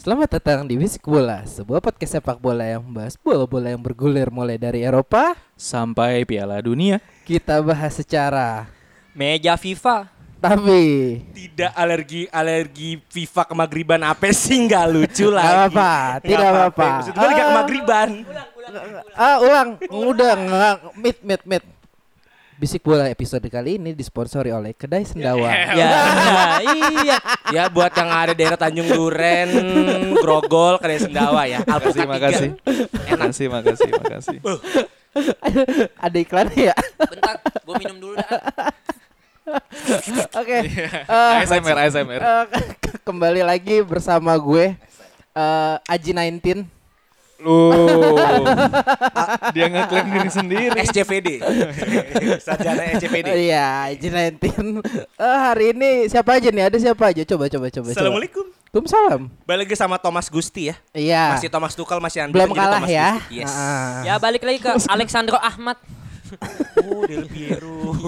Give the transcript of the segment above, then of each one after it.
Selamat datang di Bisik Bola, sebuah podcast sepak bola yang membahas bola-bola yang bergulir mulai dari Eropa. sampai Piala Dunia. Kita bahas secara Meja FIFA. tapi Tidak alergi alergi FIFA kemagriban apa sih nggak lucu Gak lagi. apa-apa, Nggak tidak apa-apa. Maksud gue liga Ah. kemagriban. ah ulang, udah nggak mit mit mit. Bisik Bola episode kali ini disponsori oleh Kedai Sendawa. Ya, iya. Ya buat yang ada daerah Tanjung Duren, Grogol, Kedai Sendawa ya. Makasih, Alpukat makasih. tiga. Makasih, makasih, makasih. Ada iklannya ya? Bentar, gue minum dulu dah. Oke. Iya. eh, ASMR, ASMR. eh, kembali lagi bersama gue eh, Aji 19. Lu. Dia ngeklaim diri sendiri. SCVD. Sarjana SCVD. Iya, Aji 19. Eh, hari ini siapa aja nih? Ada siapa aja? Coba coba coba. Assalamualaikum. Waalaikumsalam. Balik lagi sama Thomas Gusti ya. Iya. Masih Thomas Tuchel masih Andri belum kalah Thomas ya. Gusti. Yes. Ah. Ya balik lagi ke Alexandro Ahmad. oh, Del Piero.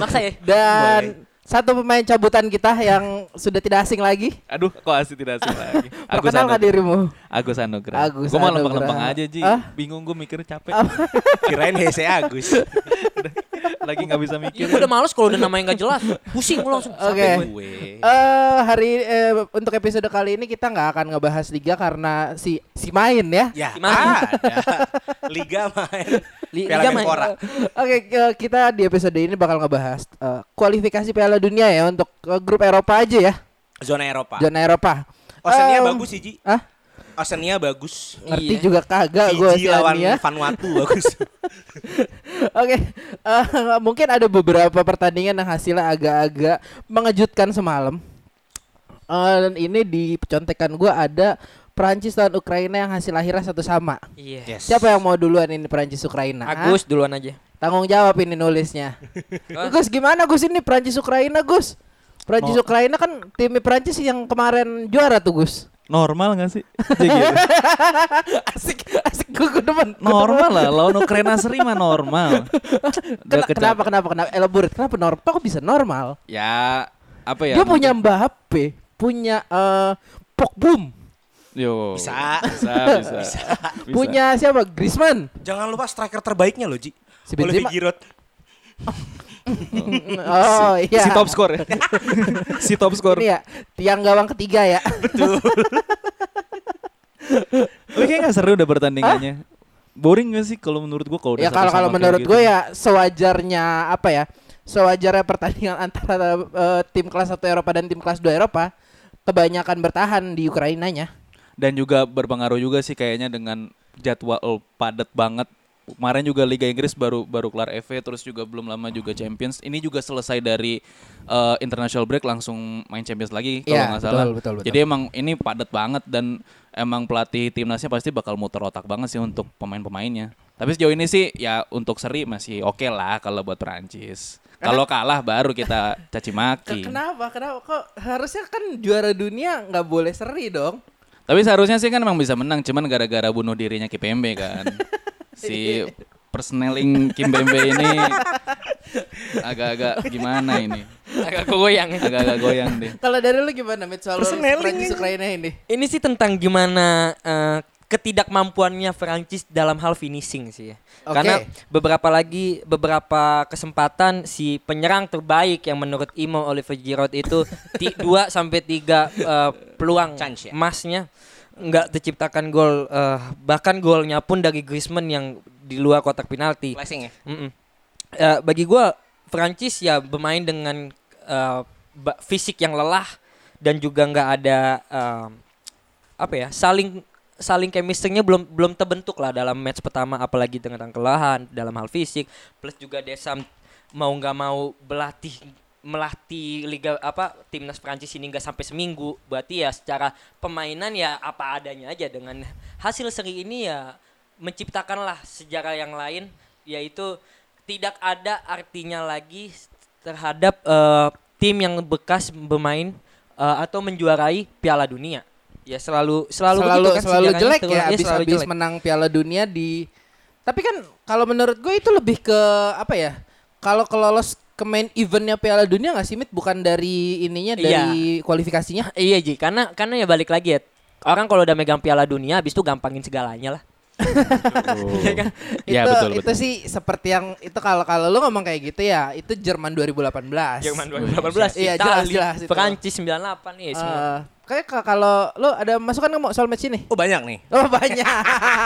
Maksa ya? Dan satu pemain cabutan kita yang sudah tidak asing lagi. Aduh, kok asli tidak asing lagi. Agus Perkenalkan dirimu. Agus Anugrah. Agus Gue mau lempeng-lempeng aja, Ji. Ah? Bingung gue mikir capek. Kirain Hese Agus. Lagi nggak bisa mikir. Ya gue udah males kalau udah namanya nggak jelas. Pusing gue langsung. Oke. Sampai gue. Eh hari eh, untuk episode kali ini kita nggak akan ngebahas liga karena si si main ya. Ya, Ah. ada. Liga main. Li- Piala Liga main. Oke, eh, kita di episode ini bakal ngebahas eh, kualifikasi Piala Dunia ya untuk eh, grup Eropa aja ya. Zona Eropa. Zona Eropa. Oceania Em, bagus sih, Ji. ah? Oceania bagus. Ngerti juga kagak gue Fiji lawan. Vanuatu bagus. Oke, eh, mungkin ada beberapa pertandingan yang hasilnya agak-agak mengejutkan semalam. Eh, dan ini di contekan gue ada Perancis lawan Ukraina yang hasil akhirnya satu sama. Iya. Yes. Siapa yang mau duluan ini Perancis Ukraina? Agus duluan aja. Tanggung jawab ini nulisnya. Gus gimana Gus ini Perancis Ukraina Gus? Perancis Ukraina kan tim Perancis yang kemarin juara tuh Gus. Normal gak sih? Ji, gitu. asik asik gue gue demen. Normal lah, lawan Ukraina seri mah normal. Ken- kecap- kenapa kenapa kenapa elaborate kenapa normal kok bisa normal? Ya, apa ya? Dia punya Mbappe, punya eh Pogba, Yo. Bisa. Bisa, bisa. Bisa. punya siapa? Griezmann. Jangan lupa striker terbaiknya loh, Ji. Si Olivier Benzema. Giroud. Oh iya. si top score ya. si top score. Ini ya tiang gawang ketiga ya. Tapi kayaknya gak seru udah pertandingannya. Boring gak sih kalau menurut gua kalau udah ya kalau kalau menurut gue gitu? ya sewajarnya apa ya? Sewajarnya pertandingan antara eh, tim kelas 1 Eropa dan tim kelas 2 Eropa kebanyakan bertahan di Ukrainanya. dan juga berpengaruh juga sih kayaknya dengan jadwal padat banget. Kemarin juga Liga Inggris baru baru kelar FA terus juga belum lama juga Champions. Ini juga selesai dari eh, international break langsung main Champions lagi kalau Iya, nggak betul, salah. betul, betul. Jadi emang ini padat banget dan emang pelatih timnasnya pasti bakal muter otak banget sih untuk pemain-pemainnya. Tapi sejauh ini sih ya untuk seri masih oke lah kalau buat Perancis. Kalau kalah baru kita caci maki. Kenapa? Kenapa? Kok harusnya kan juara dunia nggak boleh seri dong? Tapi seharusnya sih kan emang bisa menang, cuman gara-gara bunuh dirinya Kipembe kan. si persneling Kimpembe ini agak-agak gimana ini? Agak goyang ya. Agak-agak goyang deh. Kalau dari lu gimana Mit soal Persneling Prancis ini. Ukraina ini? Ini sih tentang gimana eh, ketidakmampuannya Perancis dalam hal finishing sih ya. Oke. Karena beberapa lagi beberapa kesempatan si penyerang terbaik yang menurut Imo Oliver Giroud itu ti- dua sampai tiga eh, peluang Chance ya? emasnya nggak terciptakan gol eh, bahkan golnya pun dari Griezmann yang di luar kotak penalti. Flashing ya. Eh, bagi gua Perancis ya bermain dengan ba- fisik yang lelah dan juga nggak ada em, apa ya saling saling chemistry-nya belum belum terbentuk lah dalam match pertama apalagi dengan kelelahan dalam hal fisik plus juga Desam mau nggak mau berlatih melatih liga apa timnas Prancis ini nggak sampai seminggu. Berarti ya secara permainan ya apa adanya aja. Dengan hasil seri ini ya menciptakanlah sejarah yang lain yaitu tidak ada artinya lagi terhadap eh, tim yang bekas bermain eh, atau menjuarai Piala Dunia. Ya selalu selalu selalu kan selalu jelek ya iya, abis selalu abis jelek. menang Piala Dunia di tapi kan kalau menurut gue itu lebih ke apa ya kalau kelolos ke main eventnya Piala Dunia nggak sih Mit bukan dari ininya Iya. dari kualifikasinya Iya Ji, karena karena ya balik lagi ya. Orang kalau udah megang Piala Dunia habis itu gampangin segalanya lah. Iya kan? Ya, itu betul, itu betul. sih seperti yang itu kalau kalau lu ngomong kayak gitu ya itu Jerman 2018 Jerman 2018, Iya, jelas, jelas. Perancis 98 iya semua. Eh, kayak ka- kalau lu ada masukan nggak mau soal match ini Oh banyak nih. oh banyak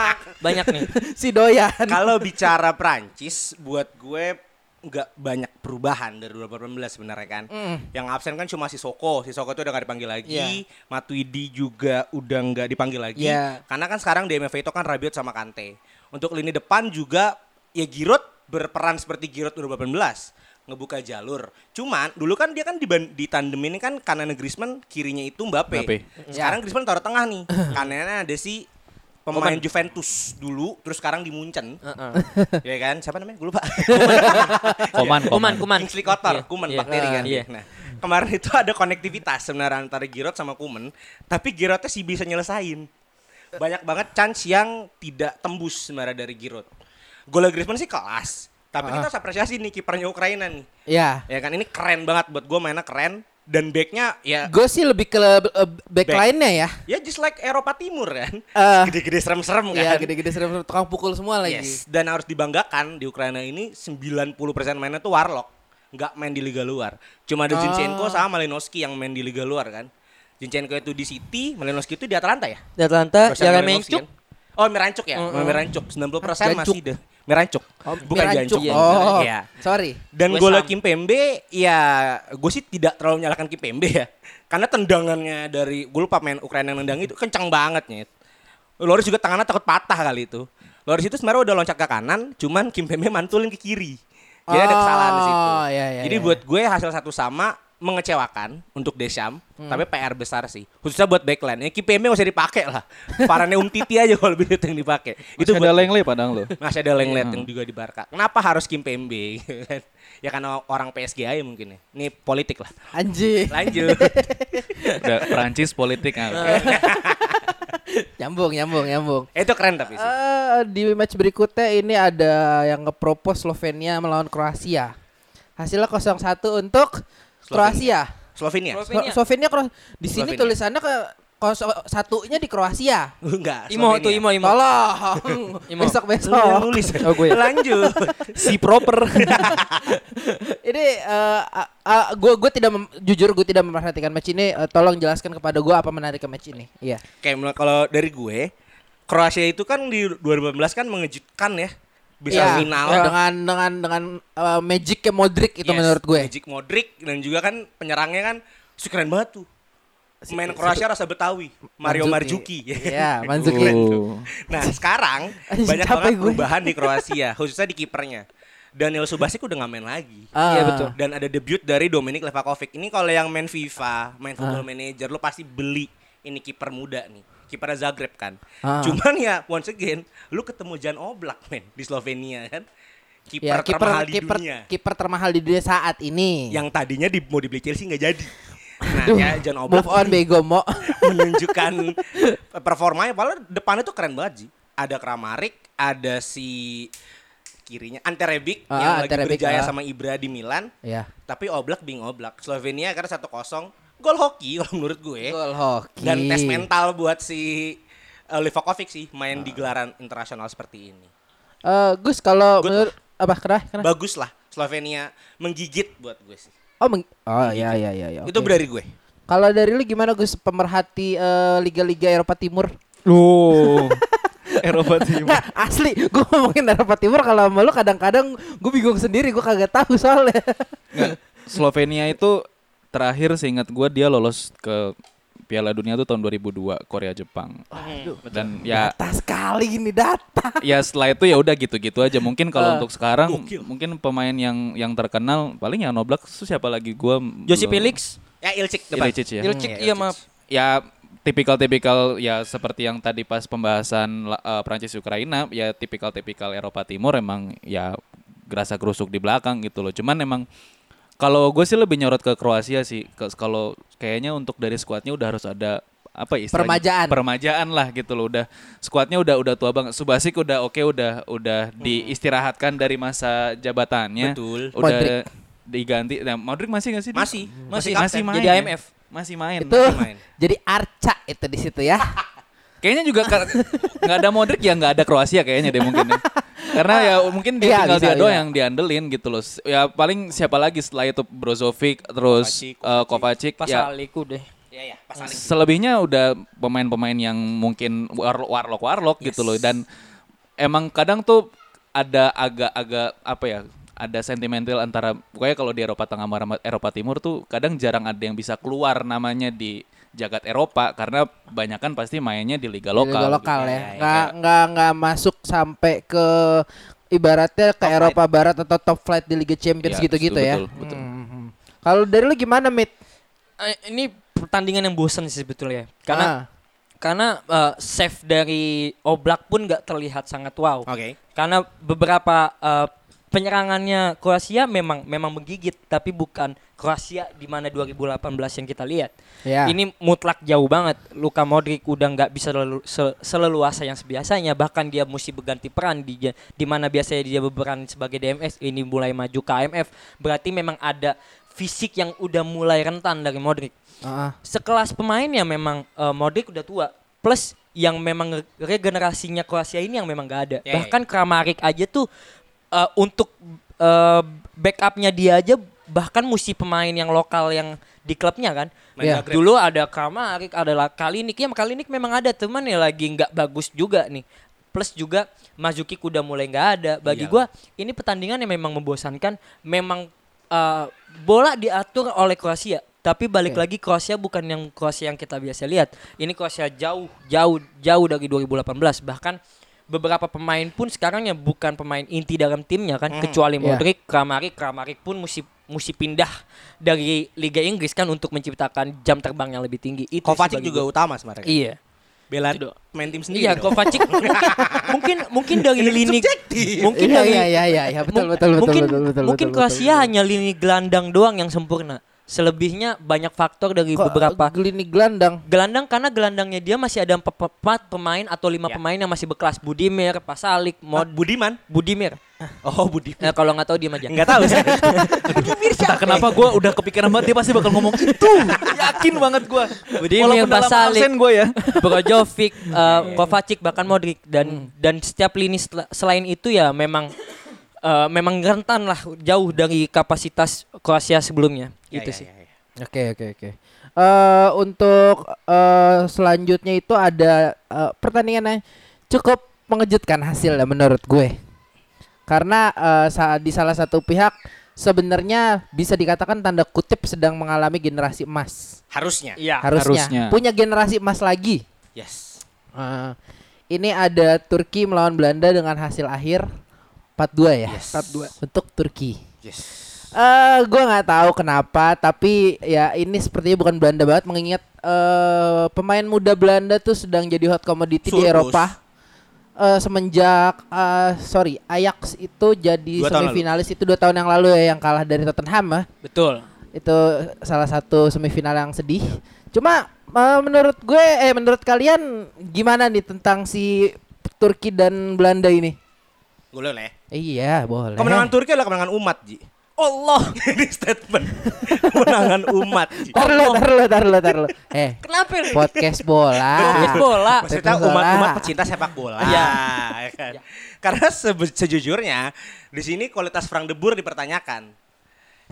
Banyak nih. si doyan Kalau bicara Prancis, buat gue nggak banyak perubahan dari 2018 sebenarnya kan. Mm. Yang absen kan cuma si Soko. Si Soko itu udah gak dipanggil lagi. Iya. Matuidi juga udah nggak dipanggil lagi. Iya. Karena kan sekarang di MFA itu kan Rabiot sama Kante. Untuk lini depan juga ya Giroud berperan seperti Giroud 2018 ngebuka jalur. Cuman dulu kan dia kan di, di tandem ini kan kanan Griezmann, kirinya itu Mbappe. Mbappe. Sekarang Griezmann taruh tengah nih. Kanannya ada si pemain Juventus dulu, terus sekarang di Munchen. Heeh. ya kan? Siapa namanya? Gue lupa. Koman, Kuman, kuman. Kingsley Kotor, Iya, Kuman iya. bakteri kan. Iya. Nah, kemarin itu ada konektivitas sebenarnya antara Giroud sama Kuman, tapi Giroudnya sih bisa nyelesain. Banyak banget chance yang tidak tembus sebenarnya dari Giroud. Gol Griezmann sih kelas, tapi kita harus apresiasi nih kipernya Ukraina nih. ya Ya kan ini keren banget buat gue mainnya keren dan backnya ya gue sih lebih ke uh, back, Back. line-nya ya ya just like Eropa Timur kan. Eh, Gede-gede serem-serem kan. Iya gede-gede serem tukang pukul semua lagi. Yes, dan harus dibanggakan di Ukraina ini 90% mainnya tuh warlock, nggak main di liga luar. Cuma ada Oh. Zinchenko sama Malinowski yang main di liga luar kan. Zinchenko itu di City, Malinowski itu di Atalanta ya? Di Atlanta, Rosan Yaremchuk. Malinowski kan? Oh, Mirancuk ya? Mm-mm. Mirancuk 90% Jancuk. masih deh. Mirancuk. Bukan Mirancuk. Jancuk. Oh, Iya. sorry. Dan West gol Ham. Kimpembe ya gue sih tidak terlalu menyalahkan Kimpembe ya. Karena tendangannya dari gue lupa main Ukraina yang nendang itu kencang banget. Loris juga tangannya takut patah kali itu. Loris itu sebenarnya udah loncat ke kanan, cuman Kimpembe mantulin ke kiri. Jadi ada kesalahan di situ. Oh, iya, iya, Jadi iya. buat gue hasil satu sama mengecewakan untuk Desham, Hmm. tapi PR besar sih. Khususnya buat backline. Ya nggak usah dipakai lah. Parane Um Titi aja kalau lebih yang dipakai. Itu ada Lengle padang lo. masih ada Lenglet yang juga di Barca. Kenapa harus Kim Pembe? ya karena orang PSG aja mungkin ya. Ini politik lah. Anjing. Lanjut. Udah Perancis politik ah, nyambung, nyambung, nyambung. itu keren tapi sih. Eh, di match berikutnya ini ada yang ngepropos Slovenia melawan Kroasia. Hasilnya 0-1 untuk Kroasia. Slovenia. Slovenia. Slo- Slovenia Kro- di sini Slovenia. tulisannya ke satunya di Kroasia. Enggak. Imo tuh Imo Imo. Tolong. Imo. besok Lu besok. nulis. Oh, gue. Lanjut. Si proper. Ini eh gue gue tidak mem- jujur gue tidak memperhatikan match ini. Eh, tolong jelaskan kepada gue apa menarik ke match ini. Iya. Kayak kalau dari gue, Kroasia itu kan di 2018 kan mengejutkan ya. Bisa Iya, final. dengan dengan dengan eh, magic ke Modric itu Yes, menurut gue. Magic Modric dan juga kan penyerangnya kan su- keren banget tuh. Main Kroasia rasa Betawi, Mario Marzuki. Iya, Manzuki. Keren tuh. Oh. Nah sekarang banyak banget gue. perubahan di Kroasia, khususnya di kipernya. Daniel Subasic udah nggak main lagi. Ah. Iya, betul. Dan ada debut dari Dominik Levakovic. Ini kalau yang main FIFA, main Football Ah. Manager, lo pasti beli ini kiper muda nih. Kipernya Zagreb kan. Ah. Cuman ya once again, lu ketemu Jan Oblak men di Slovenia kan. Kiper Ya, kiper termahal di dunia. kiper termahal di dunia saat ini. Yang tadinya di, mau dibeli Chelsea nggak jadi. Nah, Duh, ya Jan Oblak Move on bego mo. menunjukkan performanya padahal depannya tuh keren banget sih. Ada Kramaric, ada si kirinya Ante Rebic Ah, yang Ante lagi berjaya ah. sama Ibra di Milan, ya. tapi Oblak being Oblak. Slovenia karena 1-0 gol hoki kalau menurut gue. Gol hoki. Dan tes mental buat si uh, Livakovic sih main Ah. di gelaran internasional seperti ini. Eh, Gus kalau menurut apa kenapa? kenapa? Bagus lah Slovenia menggigit buat gue sih. Oh, meng- oh ya ya ya ya. Itu oke. dari gue. Kalau dari lu gimana Gus pemerhati eh, liga-liga Eropa Timur? Loh. Eropa Timur. Nggak, asli, gue ngomongin Eropa Timur kalau sama lu kadang-kadang gue bingung sendiri, gue kagak tahu soalnya. Nggak, Slovenia itu terakhir seingat gue dia lolos ke Piala Dunia tuh tahun 2002 Korea Jepang. Dan ya Data sekali ini data. ya setelah itu ya udah gitu-gitu aja. Mungkin kalau Eh, untuk sekarang mungkin pemain yang yang terkenal paling ya Noblak itu siapa lagi gua Josi Felix, Ya Ilcik depan. Ilicic ya. Ilcik, Hmm, iya Ilicic. maaf. ya tipikal-tipikal ya seperti yang tadi pas pembahasan eh, Prancis Ukraina ya tipikal-tipikal Eropa Timur emang ya gerasa gerusuk di belakang gitu loh. Cuman emang kalau gue sih lebih nyorot ke Kroasia sih. Kalau kayaknya untuk dari skuadnya udah harus ada apa ya istilahnya? Permajaan. permajaan lah gitu loh udah skuadnya udah udah tua banget Subasik udah oke udah udah diistirahatkan dari masa jabatannya Betul. udah Modric. diganti nah Modric masih gak sih? Masih, masih masih masih main Jadi ya? Masih main Itu main. jadi Arca itu di situ ya. Kayaknya juga nggak ada Modric ya nggak ada Kroasia kayaknya deh mungkin ya. Karena ya mungkin dia Iya, tinggal bisa, dia doang iya. yang diandelin gitu loh. Ya paling siapa lagi setelah itu Brozovic terus Kovacic, eh, Kovacic Pas ya Aliku deh. Iya, iya, pas Alik. selebihnya udah pemain-pemain yang mungkin war- warlock warlock gitu loh dan emang kadang tuh ada agak-agak apa ya ada sentimental antara pokoknya kalau di Eropa Tengah sama Eropa Timur tuh kadang jarang ada yang bisa keluar namanya di jagat Eropa karena banyak kan pasti mainnya di liga Di lokal. Liga lokal gitu. ya. Iya, iya, Nggak nggak nggak masuk sampai ke ibaratnya ke Eropa Barat atau top flight di Liga Champions Iya, gitu-gitu ya. betul, betul. Hmm, hmm. Kalau dari lu gimana, Mit? Eh, ini pertandingan yang bosan sih sebetulnya. Karena Ah, karena eh, save dari Oblak pun nggak terlihat sangat wow. Oke. Karena beberapa eh, penyerangannya Kroasia memang memang menggigit tapi bukan Kroasia di mana 2018 yang kita lihat. ya. Ini mutlak jauh banget. Luka Modric udah nggak bisa lelu- se- seleluasa yang biasanya. Bahkan dia mesti berganti peran di di mana biasanya dia berperan sebagai DMS. Ini mulai maju ke AMF. Berarti memang ada fisik yang udah mulai rentan dari Modric. Ah, ah. Sekelas pemain yang memang eh, Modric udah tua. Plus yang memang re- regenerasinya Kroasia ini yang memang nggak ada. Ya, ya. Bahkan Kramaric aja tuh eh, untuk eh, backupnya dia aja bahkan mesti pemain yang lokal yang di klubnya kan. Iya. Zagreb. Dulu ada ada La- Kalinik. Ya Kalinik memang ada, teman ya lagi nggak bagus juga nih. Plus juga Mazuki udah mulai nggak ada. Bagi Iya. gua ini pertandingan yang memang membosankan. Memang eh, bola diatur oleh Kroasia. Tapi balik Oke. lagi Kroasia bukan yang Kroasia yang kita biasa lihat. Ini Kroasia jauh, jauh, jauh dari 2018. Bahkan beberapa pemain pun sekarang yang bukan pemain inti dalam timnya kan, kecuali Iya. Modric, Kramaric, Kramaric pun mesti mesti pindah dari Liga Inggris kan untuk menciptakan jam terbang yang lebih tinggi. Itu Kovacic juga gua. utama sebenarnya. Iya. Bela Itu. main tim sendiri. Iya, dong. Kovacic mungkin mungkin dari lini Subjektif. mungkin Iya, dari iya, iya, iya, iya, betul, betul, betul, mungkin betul, betul, mungkin betul, Kroasia betul. hanya lini gelandang doang yang sempurna. Selebihnya banyak faktor dari Kok, beberapa Glini gelandang. gelandang karena gelandangnya dia masih ada empat pemain atau lima Ya. pemain yang masih berkelas Budimir, Pasalik, Mod Mod Budiman. Budimir. Oh, Budiman. Eh, kalau nggak tahu dia aja. Enggak tahu saya. Entah kenapa gue udah kepikiran banget dia pasti bakal ngomong itu. Yakin banget gue. Budimir, Walaupun dalam Pasalik, absen gue ya. Brozovic, eh, Kovacic bahkan Modric dan dan setiap lini sel- selain itu ya memang eh, memang rentan lah jauh dari kapasitas Kroasia sebelumnya. Ya, Itu ya, sih. ya, ya. Oke oke oke. Eh untuk eh, selanjutnya itu ada eh, pertandingan yang cukup mengejutkan hasilnya menurut gue. Karena saat di salah satu pihak sebenarnya bisa dikatakan tanda kutip sedang mengalami generasi emas. Harusnya. Iya. Harusnya, harusnya. punya generasi emas lagi. Yes. Eh, ini ada Turki melawan Belanda dengan hasil akhir 4-2 ya. Yes. 4-2 untuk Turki. Yes. Eh, gua nggak tahu kenapa, tapi ya ini sepertinya bukan Belanda banget mengingat eh pemain muda Belanda tuh sedang jadi hot commodity di Surplus. Eropa. Eh semenjak eh sorry Ajax itu jadi Dua semifinalis itu dua tahun yang lalu ya yang kalah dari Tottenham ya. Betul. Itu salah satu semifinal yang sedih. Cuma eh, menurut gue eh menurut kalian gimana nih tentang si Turki dan Belanda ini? Gue ya. Iya, boleh. Kemenangan Turki adalah kemenangan umat, Ji. Allah. Ini statement. kemenangan umat, Ji. Tar lu, tar lu, tar lu, tar lu. Eh, Kenapa? podcast bola. Podcast bola. Maksudnya umat-umat pecinta sepak bola. Iya. ya kan? Karena sebe- sejujurnya di sini kualitas Frank de Boer dipertanyakan.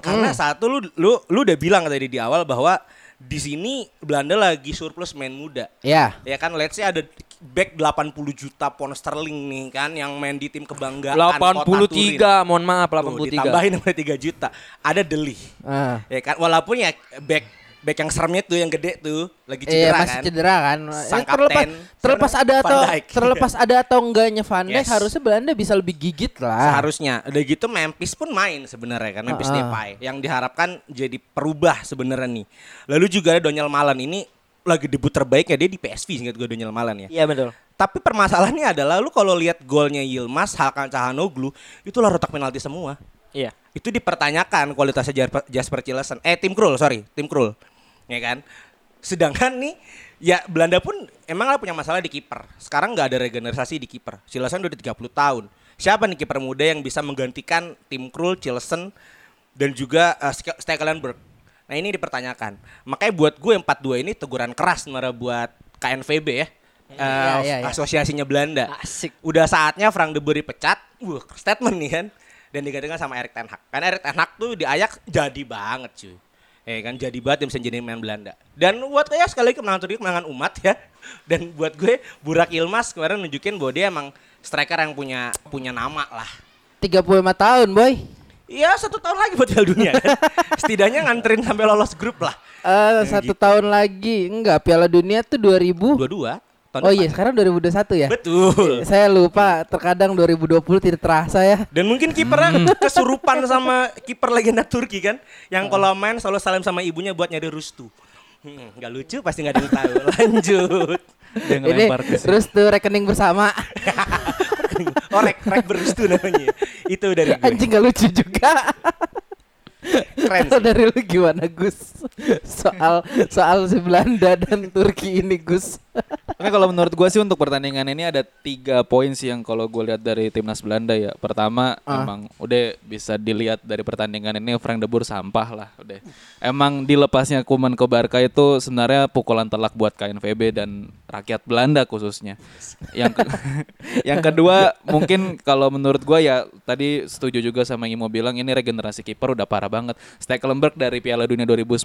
Karena satu lu lu lu udah bilang tadi di awal bahwa di sini Belanda lagi surplus main muda. Ya, Ya kan let's say ada back 80 juta pound sterling nih kan yang main di tim kebanggaan kota Turin. 83, mohon maaf Tuh, 83. ditambahin sama 3 juta. Ada Deli. ah, Ya kan walaupun ya back back yang seremnya tuh yang gede tuh lagi Iya cedera masih kan. cedera kan. Sang Eh, terlepas terlepas ada atau terlepas ada atau enggaknya Van Dijk Yes. harusnya Belanda bisa lebih gigit lah. Seharusnya. Udah gitu Memphis pun main sebenarnya kan, Memphis ah. Depay yang diharapkan jadi perubah sebenarnya nih. Lalu juga ada Donyel Malan ini lagi debut terbaiknya dia di PSV ingat gue Donyel Malan ya. Iya betul. Tapi permasalahannya adalah lu kalau lihat golnya Yilmaz, Hakan Cahanoglu itu lah retak penalti semua. Iya. Itu dipertanyakan kualitasnya Jasper Cillessen. Eh tim Krul, sorry, tim Krul. Ya kan? Sedangkan nih ya Belanda pun emang lah punya masalah di kiper. Sekarang nggak ada regenerasi di kiper. Cillessen udah 30 tahun. Siapa nih kiper muda yang bisa menggantikan tim Krul, Cillessen dan juga uh, Stekelenburg? Nah ini dipertanyakan. Makanya buat gue 4-2 ini teguran keras sebenarnya buat KNVB ya. Uh, Iya, iya, iya. Asosiasinya Belanda. Asik. Udah saatnya Frank de Boer pecat. Wah, statement nih kan. Dan digantikan sama Erik Ten Hag. Karena Erik Ten Hag tuh di Ajax jadi banget cuy. Eh kan jadi banget yang bisa jadi main Belanda. Dan buat saya sekali lagi kemenangan Turki kemenangan umat ya. Dan buat gue Burak Ilmas kemarin nunjukin bahwa dia emang striker yang punya punya nama lah. 35 tahun, boy. Iya satu tahun lagi buat Piala Dunia kan. Setidaknya nganterin sampai lolos grup lah. Eh satu tahun lagi enggak Piala Dunia tuh 2000. Dua-dua. tahun Oh depan. iya, sekarang 2021 ya. Betul. Saya lupa, terkadang 2020 tidak terasa ya. Dan mungkin kipernya kesurupan sama kiper legenda Turki kan, yang kalau main selalu salam sama ibunya buat nyari Rustu. Hmm, nggak lucu pasti nggak ada yang tahu. Lanjut. Ini tuh rekening bersama. Oh rek rek berustu namanya. Itu dari gue. Anjing gak lucu juga. Keren sih. dari lu gimana Gus? Soal soal si Belanda dan Turki ini Gus. Tapi kalau menurut gue sih untuk pertandingan ini ada tiga poin sih yang kalau gue lihat dari timnas Belanda ya. Pertama Ah. emang udah bisa dilihat dari pertandingan ini Frank de Boer sampah lah udah. Emang dilepasnya Kuman ke Barca itu sebenarnya pukulan telak buat KNVB dan rakyat Belanda khususnya. Yang ke- yang kedua mungkin kalau menurut gue ya tadi setuju juga sama Imo bilang ini regenerasi kiper udah parah banget. Stekelenburg dari Piala Dunia 2010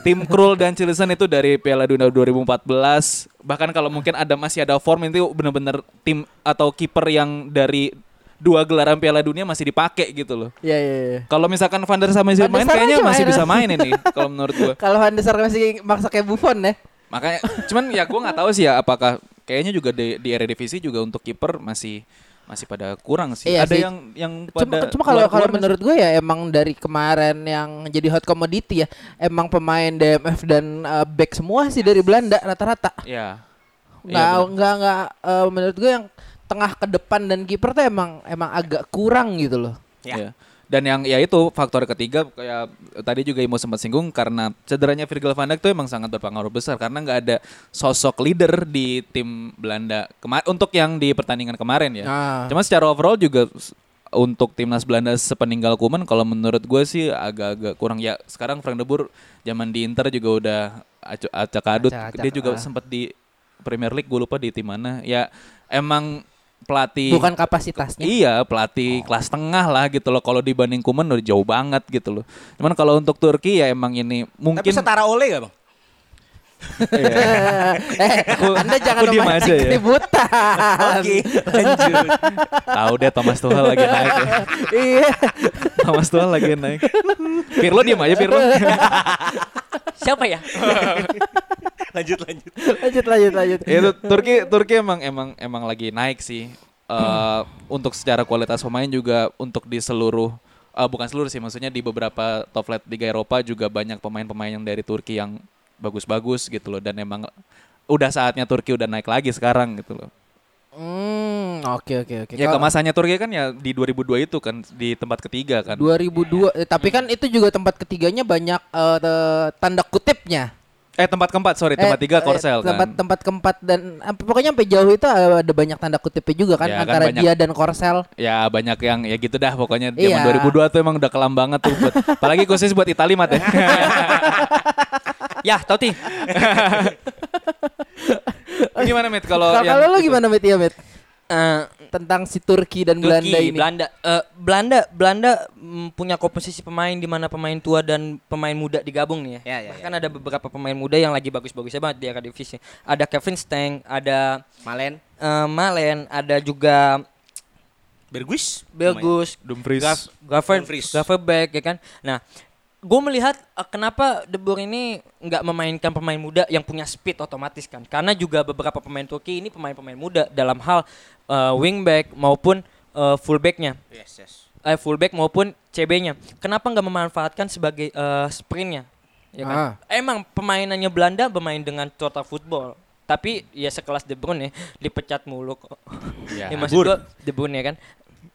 Tim Krul dan Cilisan itu dari Piala Dunia 2014. Bahkan kalau mungkin ada masih ada form itu benar-benar tim atau kiper yang dari dua gelaran Piala Dunia masih dipakai gitu loh. Iya iya iya. Kalau misalkan Van der Sar masih main kayaknya masih main. bisa main ini kalau menurut gua. Kalau Van der Sar masih maksa kayak Buffon ya. Makanya cuman ya gua nggak tahu sih ya apakah kayaknya juga di, di Eredivisie juga untuk kiper masih masih pada kurang sih. Iya ada sih. yang yang Cuma, pada cuma kalau kalau keluar-keluar menurut gue ya emang dari kemarin yang jadi hot commodity ya emang pemain DMF dan uh, back semua sih dari Belanda rata-rata. Ya. Nggak Iya, nggak nggak uh, menurut gue yang tengah ke depan dan kiper tuh emang emang agak kurang gitu loh. Ya. Ya. Dan yang ya itu faktor ketiga kayak tadi juga Imo sempat singgung karena cederanya Virgil van Dijk itu emang sangat berpengaruh besar karena nggak ada sosok leader di tim Belanda kemarin untuk yang di pertandingan kemarin ya. Ah. Cuma secara overall juga untuk timnas Belanda sepeninggal Kuman kalau menurut gue sih agak-agak kurang ya. Sekarang Frank de Boer zaman di Inter juga udah acak-adut. Acak-acak, Dia juga ah. sempat di Premier League gue lupa di tim mana. Ya emang pelatih Bukan kapasitasnya. Iya pelatih kelas tengah lah gitu loh. Kalau dibanding Kuman udah jauh banget gitu loh. Cuman kalau untuk Turki ya emang ini Tapi mungkin setara Ole gak bang? eh, Anda jangan aku memancing aja ya. keributan. Oke, lanjut. tahu deh Thomas Tuchel lagi naik. ya. Iya. Thomas Tuchel lagi naik. Pirlo diem aja Pirlo. Siapa ya? lanjut lanjut. Lanjut lanjut lanjut. itu Turki Turki emang emang emang lagi naik sih. Eh, untuk secara kualitas pemain juga untuk di seluruh eh, bukan seluruh sih maksudnya di beberapa top flight Liga Eropa juga banyak pemain-pemain yang dari Turki yang bagus-bagus gitu loh dan emang udah saatnya Turki udah naik lagi sekarang gitu loh. Hmm, oke oke oke. Ya kemasannya Turki kan ya di 2002 itu kan di tempat ketiga kan. 2002 eh, tapi kan itu juga tempat ketiganya banyak te- tanda kutipnya. Eh tempat keempat sorry tempat Eh, tiga eh, Korsel tempat kan. tempat keempat dan eh, pokoknya sampai jauh itu ada banyak tanda kutipnya juga kan Ya, kan antara banyak. dia dan Korsel. Ya banyak yang ya gitu dah pokoknya zaman Iya. 2002 tuh emang udah kelam banget tuh buat apalagi khusus buat Italia mat ya. ya, Toti. Gimana Mit kalau Kalau yang kalau lu gimana Mit ya Mit? Eh, Tentang si Turki dan Turki, Belanda ini. Belanda, Eh, Belanda, Belanda mm, punya komposisi pemain di mana pemain tua dan pemain muda digabung nih ya. Ya, ya, Bahkan ada beberapa pemain muda yang lagi bagus-bagusnya banget di Eredivisie. Ada Kevin Steng, ada Malen, eh, Malen, ada juga Bergus, Belgus, Dumfries. Dumfries. Gaverbeck ya kan. Nah, gue melihat eh, kenapa De Boer ini nggak memainkan pemain muda yang punya speed otomatis kan? Karena juga beberapa pemain Turki ini pemain-pemain muda dalam hal eh, wingback maupun eh, fullbacknya. Yes, yes. eh, fullback maupun CB-nya kenapa nggak memanfaatkan sebagai eh, sprintnya? Ya kan? Ah. emang pemainannya Belanda bermain dengan total football tapi ya sekelas De Bruyne ya, dipecat mulu kok. Ya. ya, maksud gua De Bruyne ya kan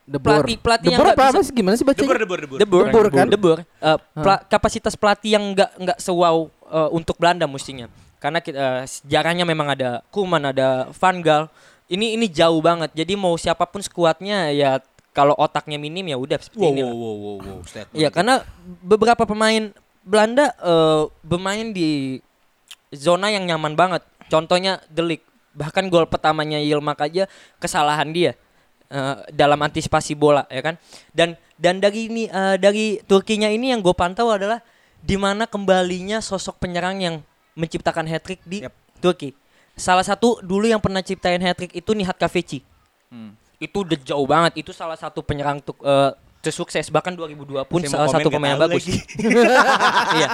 The Boer. Pelatih- pelatih The yang Boer nggak apa, bisa- apa sih gimana sih bacanya? Debur, debur, debur. De Boer, De Boer kan? De Boer. Eh, pela- kapasitas pelatih yang nggak nggak sewow eh, untuk Belanda mestinya. Karena kita, eh, sejarahnya memang ada Koeman, ada Van Gaal. Ini ini jauh banget. Jadi mau siapa pun skuadnya ya kalau otaknya minim ya udah seperti Wow, ini. wow, wow, wow, wow. Statement. Iya, karena beberapa pemain Belanda eh, bermain di zona yang nyaman banget. Contohnya De Ligt. Bahkan gol pertamanya Yilmaz aja kesalahan dia eh, dalam antisipasi bola ya kan. Dan dan dari ini eh, dari Turkinya ini yang gue pantau adalah di mana kembalinya sosok penyerang yang menciptakan hat trick di Yap. Turki. Salah satu dulu yang pernah ciptain hat trick itu Nihat Kaveci. Hmm. Itu udah jauh banget. Itu salah satu penyerang tuk, tersukses bahkan 2002 pun Saya mau salah satu pemain yang bagus. iya.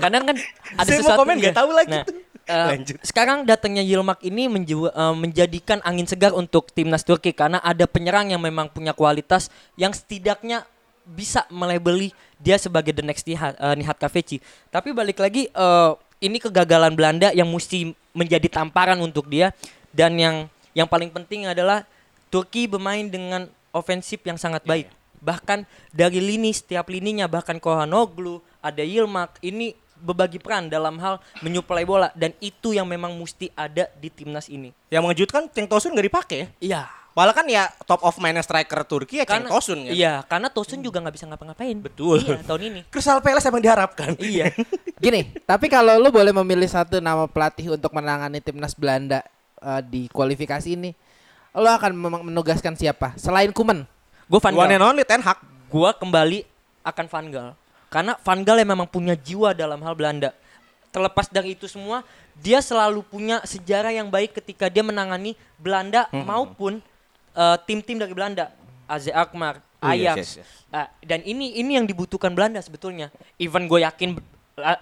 Kadang kan ada Saya mau sesuatu komen nggak tahu lagi Nah, tuh. Eh, Lanjut. sekarang datangnya Yilmaz ini menju- eh, menjadikan angin segar untuk timnas Turki karena ada penyerang yang memang punya kualitas yang setidaknya bisa melebeli dia sebagai the next Nihat, eh, Nihat Kaveci. Tapi balik lagi eh, ini kegagalan Belanda yang mesti menjadi tamparan untuk dia dan yang yang paling penting adalah Turki bermain dengan ofensif yang sangat baik. Bahkan dari lini setiap lininya bahkan Kohanoglu, ada Yilmaz ini berbagi peran dalam hal menyuplai bola dan itu yang memang mesti ada di timnas ini. Yang mengejutkan Cenk Tosun nggak dipakai ya. Iya. Malah kan ya top of mind striker Turki ya Karena Tosun kan. Iya, karena Tosun juga nggak bisa ngapa-ngapain. Betul. Iya, tahun ini. Crystal Palace emang diharapkan. iya. Gini, tapi kalau lu boleh memilih satu nama pelatih untuk menangani timnas Belanda eh, di kualifikasi ini, lo akan menugaskan siapa? Selain Kuman? Gue Van One Gaal. and only Ten Hag. Gua kembali akan Van Gaal. Karena Van Gaal yang memang punya jiwa dalam hal Belanda. Terlepas dari itu semua, dia selalu punya sejarah yang baik ketika dia menangani Belanda maupun eh, tim-tim dari Belanda. AZ Alkmaar, Oh, yes, Ajax. yes, yes. Ah, dan ini ini yang dibutuhkan Belanda sebetulnya. Even gue yakin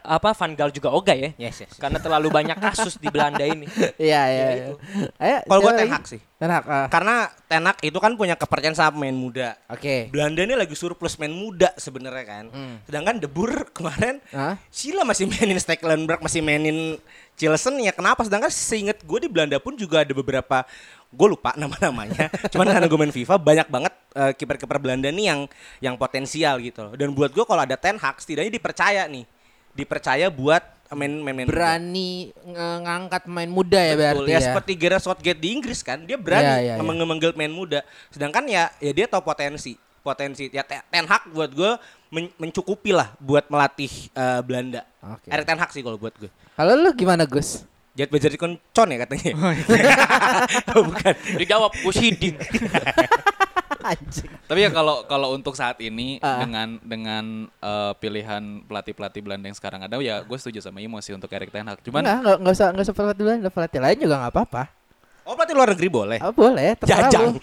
apa Van Gaal juga oga ya. Yes, yes. Karena terlalu banyak kasus di Belanda ini. Iya, iya. Ya, iya. Ayo, Kalau gue siapa Ten lagi? Hag sih. Ten Hag. ah. Karena Ten Hag itu kan punya kepercayaan sama pemain muda. Oke. Belanda ini lagi surplus main muda sebenarnya kan. Hmm. Sedangkan De Boer kemarin Hah? Sila masih mainin Stekelenburg, masih mainin Chilson ya kenapa? Sedangkan seinget gue di Belanda pun juga ada beberapa gue lupa nama-namanya. Cuman karena gue main FIFA banyak banget eh, kiper-kiper Belanda nih yang yang potensial gitu. loh. Dan buat gue kalau ada Ten Hag setidaknya dipercaya nih. Dipercaya buat main main, main muda. Berani nge- ngangkat pemain muda ya Betul, berarti ya, ya. seperti Gareth Southgate di Inggris kan dia berani Iya, iya, iya. meng- memanggil pemain muda sedangkan ya ya dia tahu potensi potensi ya Te- Ten Hag buat gue men- mencukupi lah buat melatih eh, Belanda Oke. Erik Ten Hag sih kalau buat gue Kalau lu gimana Gus? Jet Bejer Con ya katanya oh, bukan Dijawab gue siding. Anjing. Tapi ya kalau kalau untuk saat ini Ah. dengan dengan eh, pilihan pelatih-pelatih Belanda yang sekarang ada ya gue setuju sama Imo sih untuk Erik Ten Hag. Cuman Enggak, enggak, enggak usah enggak usah pelatih lain, pelatih lain juga enggak apa-apa. oh pelatih luar negeri boleh Oh, boleh, terserah Jajang.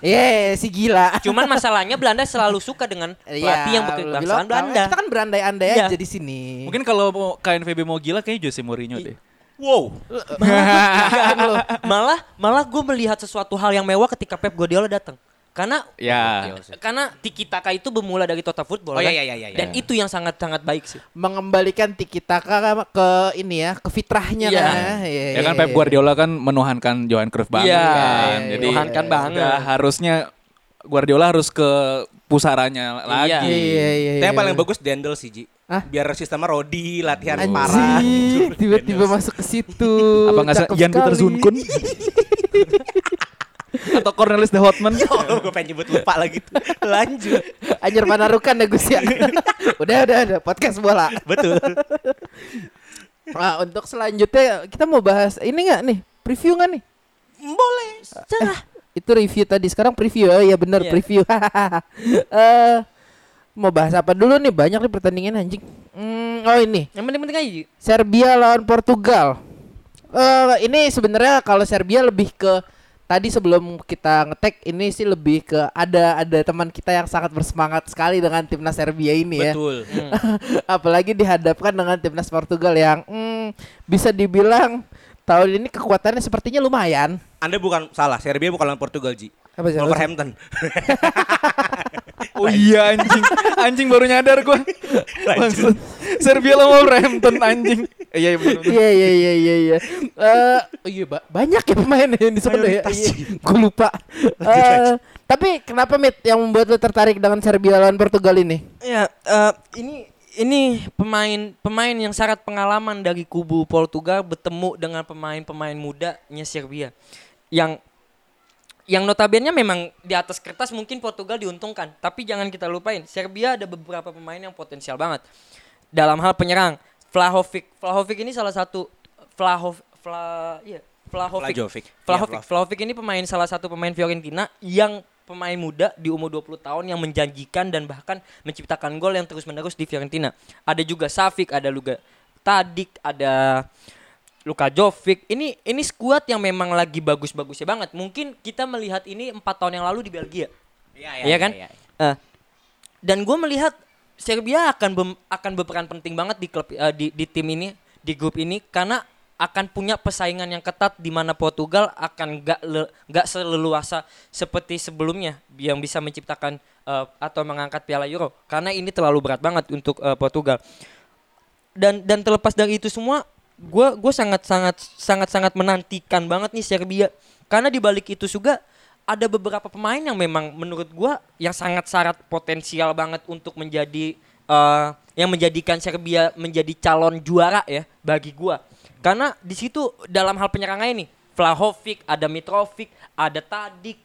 Iya, si gila. Cuman masalahnya Belanda selalu suka dengan pelatih yang Iya, berkebangsaan. Belanda. Kita kan berandai-andai Iya. aja di sini. mungkin kalau mau KNVB mau gila kayaknya Jose Mourinho deh. wow Malah, malah, malah gue melihat sesuatu hal yang mewah ketika Pep Guardiola datang. Karena Ya. karena tiki taka itu bermula dari total football Oh, kan? iya, iya, iya, iya. Dan itu yang sangat sangat baik sih. mengembalikan tiki taka ke ini ya, ke fitrahnya Iya. kan. Iya, Ya kan iya, Pep iya. Guardiola kan menuhankan Johan Cruyff banget Iya, kan. iya, Jadi menuhankan banget. harusnya Guardiola harus ke pusaranya lagi. Iya. Iya, iya, iya. Tapi yang paling bagus Dendel sih Ji Hah? biar sistemnya Rodi latihan parah Anjing, tiba-tiba masuk ke situ. Apa nggak Cakep Jan Peter. Zunkun? Atau Cornelis de Hotman? oh gue pengen nyebut lupa lagi tuh. lanjut Anjir Panarukan ya Gus ya. udah, udah, udah. Podcast bola. betul Nah, untuk selanjutnya kita mau bahas ini nggak nih? Preview nggak nih? boleh Eh, itu review tadi, sekarang preview. Oh iya bener Iya. preview. Eh mau bahas apa dulu nih? Banyak nih pertandingan anjing. Hmm, oh ini Yang penting-penting aja. Serbia lawan Portugal. Eh ini sebenarnya kalau Serbia lebih ke tadi sebelum kita ngetek ini sih lebih ke ada ada teman kita yang sangat bersemangat sekali dengan timnas Serbia ini ya. Betul. Apalagi dihadapkan dengan timnas Portugal yang hmm, bisa dibilang tahun ini kekuatannya sepertinya lumayan. Anda bukan salah, Serbia bukan lawan Portugal, Ji. Apa sih? Wolverhampton. Oh iya anjing. Anjing baru nyadar gua. Maksud Serbia lawan Wolverhampton anjing. Iya iya. Iya iya iya iya iya. Eh, oh iya ba- banyak ya pemain yang di sana ya. Mayoritas. Gue lupa. Eh, tapi kenapa Mit yang membuat lo tertarik dengan Serbia lawan Portugal ini? Ya, eh, ini ini pemain pemain yang syarat pengalaman dari kubu Portugal bertemu dengan pemain-pemain mudanya Serbia yang yang notabene memang di atas kertas mungkin Portugal diuntungkan, tapi jangan kita lupain Serbia ada beberapa pemain yang potensial banget dalam hal penyerang. Vlahovic, Vlahovic ini salah satu Vlahov, Vla, iya, Vlahovic. Vlahovic. Vlahovic. Iya, Vlahovic. Vlahovic ini pemain salah satu pemain Fiorentina yang pemain muda di umur 20 tahun yang menjanjikan dan bahkan menciptakan gol yang terus-menerus di Fiorentina. Ada juga Savic, ada juga Tadic, ada Luka Jovic. Ini ini skuad yang memang lagi bagus-bagusnya banget. Mungkin kita melihat ini empat tahun yang lalu di Belgia. Iya, Iya kan? Eh, dan gue melihat Serbia akan bem- akan berperan penting banget di klub eh, di, di tim ini di grup ini karena akan punya persaingan yang ketat di mana Portugal akan gak le- gak seleluasa seperti sebelumnya yang bisa menciptakan eh, atau mengangkat Piala Euro karena ini terlalu berat banget untuk eh, Portugal dan dan terlepas dari itu semua gue gue sangat sangat sangat sangat menantikan banget nih Serbia. Karena di balik itu juga ada beberapa pemain yang memang menurut gue yang sangat syarat potensial banget untuk menjadi eh, yang menjadikan Serbia menjadi calon juara ya bagi gue karena di situ dalam hal penyerangan ini Vlahovic ada Mitrovic ada Tadic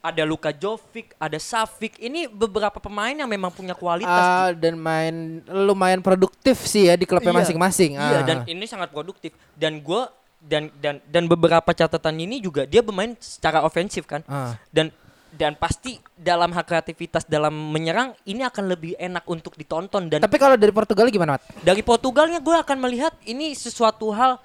ada Luka Jovic, ada Savic. Ini beberapa pemain yang memang punya kualitas. Ah, dan main lumayan produktif sih ya di klubnya Iya. masing-masing. Iya Ah. dan ini sangat produktif dan gue dan dan dan beberapa catatan ini juga dia bermain secara ofensif kan Ah. dan dan pasti dalam hak kreativitas dalam menyerang ini akan lebih enak untuk ditonton dan Tapi kalau dari Portugal gimana, Mat? dari Portugalnya gue akan melihat ini sesuatu hal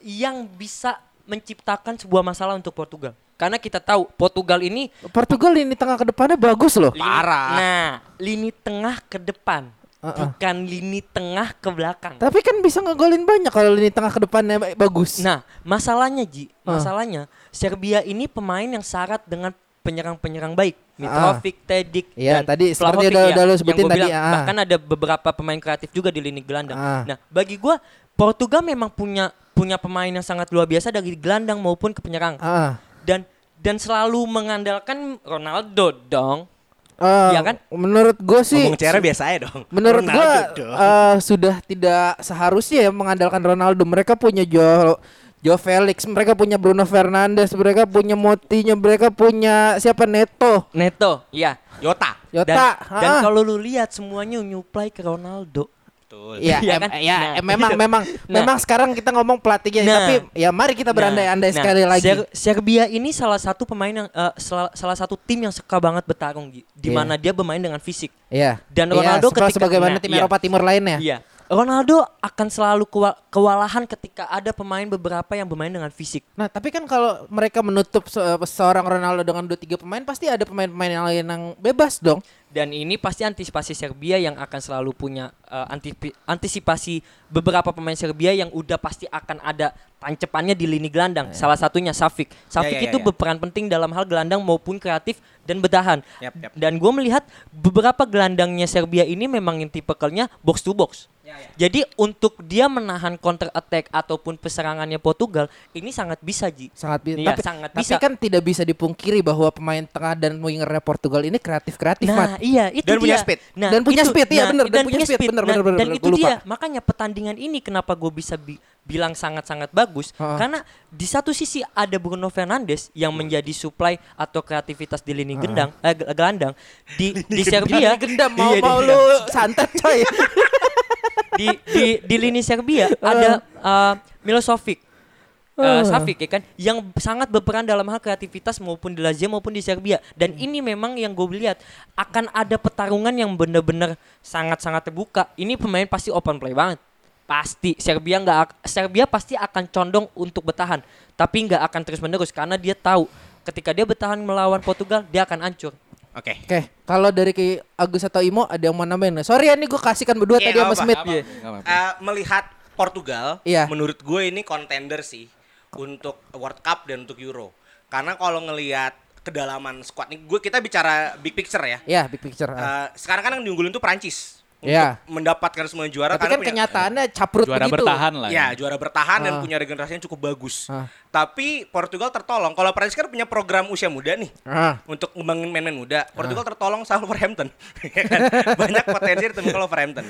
yang bisa menciptakan sebuah masalah untuk Portugal karena kita tahu Portugal ini Portugal ini tengah ke depannya bagus loh. lini- Parah. nah lini tengah ke depan Uh-uh. bukan lini tengah ke belakang Tapi kan bisa ngegolin banyak kalau ini tengah ke depannya ba- bagus. Nah, masalahnya Ji, Ah. masalahnya Serbia ini pemain yang syarat dengan penyerang-penyerang baik. Mitrovic, Tedic, Iya, dan tadi seperti udah- ya, udah lu yang sebutin tadi, bilang. ah. Bahkan ada beberapa pemain kreatif juga di lini gelandang. Ah. Nah, bagi gua Portugal memang punya punya pemain yang sangat luar biasa dari gelandang maupun ke penyerang. Ah. Dan dan selalu mengandalkan Ronaldo dong. Ah, Iya kan? Menurut gue sih Ngomong cara biasa aja dong. Menurut dong. eh, sudah tidak seharusnya ya mengandalkan Ronaldo. Mereka punya Jo Jo Felix, mereka punya Bruno Fernandes, mereka punya Motinya, mereka punya siapa Neto, Neto, iya. Yota. Yota. Dan, dan kalau lu lihat semuanya nyuplai ke Ronaldo. Betul. Iya, em- kan? ya, Nah. em- memang memang Nah. memang sekarang kita ngomong pelatihnya, Nah. tapi ya mari kita berandai-andai Nah, sekali lagi. Ser- Serbia ini salah satu pemain yang eh, salah, salah satu tim yang suka banget bertarung di Iya. mana dia bermain dengan fisik. Iya. Dan Iya, Ronaldo seperti ketika- sebagaimana nah, tim iya. Eropa Timur lainnya. Iya. Ronaldo akan selalu kewa- kewalahan ketika ada pemain beberapa yang bermain dengan fisik. Nah, tapi kan kalau mereka menutup se- seorang Ronaldo dengan dua tiga pemain, pasti ada pemain-pemain yang lain yang bebas dong. Dan ini pasti antisipasi Serbia yang akan selalu punya antipi- antisipasi beberapa pemain Serbia yang udah pasti akan ada tancepannya di lini gelandang. Salah satunya. Savic ya, itu ya. berperan penting dalam hal gelandang maupun kreatif dan bertahan. Yap, yap. Dan gue melihat beberapa gelandangnya Serbia ini memang yang tipikalnya box to box. Jadi untuk dia menahan counter attack ataupun perserangannya Portugal ini sangat bisa Ji. Sangat bisa. Iya, tapi, sangat tapi bisa. kan tidak bisa dipungkiri bahwa pemain tengah dan wingernya Portugal ini kreatif-kretif, Nah, Mat. iya itu Dan punya dia. speed. Nah, Dan punya itu- speed, iya, bener. Dan Dan punya speed, bener, Nah, bener, bener, Dan bener. itu lupa. dia. Makanya pertandingan ini kenapa gue bisa bi- bilang sangat-sangat bagus Ha-ha. karena di satu sisi ada Bruno Fernandes yang menjadi supply atau kreativitas di lini gendang eh, ge- gelandang di di Serbia Gendam mau Iya, di- mau lu santet coy. di di di lini Serbia ada uh, Milosevic Uh. Uh, Savic ya kan? Yang sangat berperan dalam hal kreativitas maupun di Lazio maupun di Serbia. Dan ini memang yang gue lihat akan ada pertarungan yang benar-benar sangat-sangat terbuka. Ini pemain pasti open play banget. Pasti. Serbia nggak ak- Serbia pasti akan condong untuk bertahan. Tapi nggak akan terus menerus karena dia tahu ketika dia bertahan melawan Portugal, dia akan hancur. Oke. Oke, kalau dari Ki Agus atau Imo ada yang mau nambahin? Sorry ya nih gue kasihkan berdua Iya, tadi sama Smith. Nggak apa-apa. Eh, melihat Portugal, Iya. menurut gue ini contender sih untuk World Cup dan untuk Euro. Karena kalau ngelihat kedalaman squad nih, gue kita bicara big picture ya. Ya, big picture. Eh, sekarang kan yang diunggulin tuh Prancis untuk Iya. mendapatkan semua juara Tapi karena kan punya- kenyataannya caprut Juara begitu. bertahan lah. Ya, juara bertahan dan Ah. punya regenerasinya cukup bagus. Ah. Tapi Portugal tertolong. Kalau Prancis kan punya program usia muda nih Ah. untuk ngembangin main-main muda. Portugal tertolong sama Wolverhampton. Ya kan? Banyak potensi di temen Wolverhampton.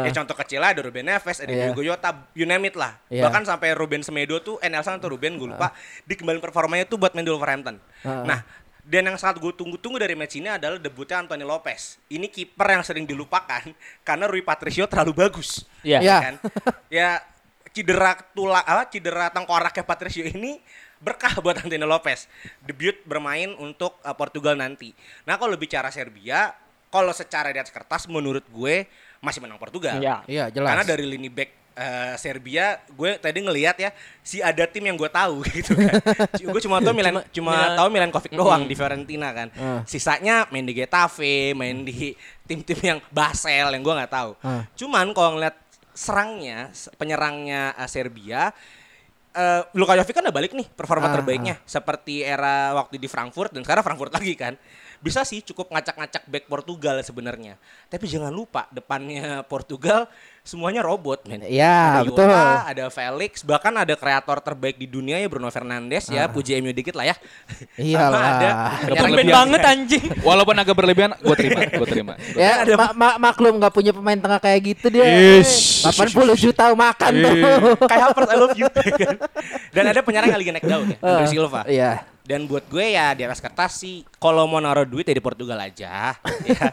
Ya contoh kecil lah ada Ruben Neves, ada Iya. Diogo Jota, you name it lah. Iya. Bahkan sampai Ruben Semedo tuh, eh Nelson atau Ruben gue lupa, dikembaliin performanya tuh buat main di Wolverhampton. Ah. Nah, dan yang sangat gue tunggu-tunggu dari match ini adalah debutnya Anthony Lopez. Ini kiper yang sering dilupakan karena Rui Patricio terlalu bagus Iya. Iya. kan? ya cedera tulang apa cedera tengkoraknya Patricio ini berkah buat Antonio Lopez debut bermain untuk uh, Portugal nanti. Nah kalau bicara Serbia, kalau secara di atas kertas menurut gue masih menang Portugal. Iya. Iya, jelas. Karena dari lini back uh, Serbia, gue tadi ngelihat ya si ada tim yang gue tahu gitu kan. gue cuma tahu Milan, cuma Milan- tahu Milankovic doang di Fiorentina kan. Ah. Sisanya main di Getafe, main di tim-tim yang Basel yang gue nggak tahu. Ah. Cuman kalau ngeliat serangnya, penyerangnya uh, Serbia, eh Luka Jovic kan udah balik nih performa Ah, terbaiknya seperti era waktu di Frankfurt dan sekarang Frankfurt lagi kan. Bisa sih cukup ngacak-ngacak back Portugal sebenarnya. Tapi jangan lupa depannya Portugal semuanya robot men. Iya, ada betul. Jota, ada Felix, bahkan ada kreator terbaik di dunia ya Bruno Fernandes ya, puji MU dikit lah ya. Ah. Iyalah. Sama ada berlebihan. banget anjing. Walaupun agak berlebihan, gue terima, gue terima. Ya, ma- ma- maklum nggak punya pemain tengah kayak gitu dia. Ish. 80 juta makan tuh. Kayak Havertz I love you. Dan ada penyerang yang lagi naik daun ya, Ah, Silva. Iya. Dan buat gue ya di atas kertas sih kalau mau naruh duit ya di Portugal aja. ya.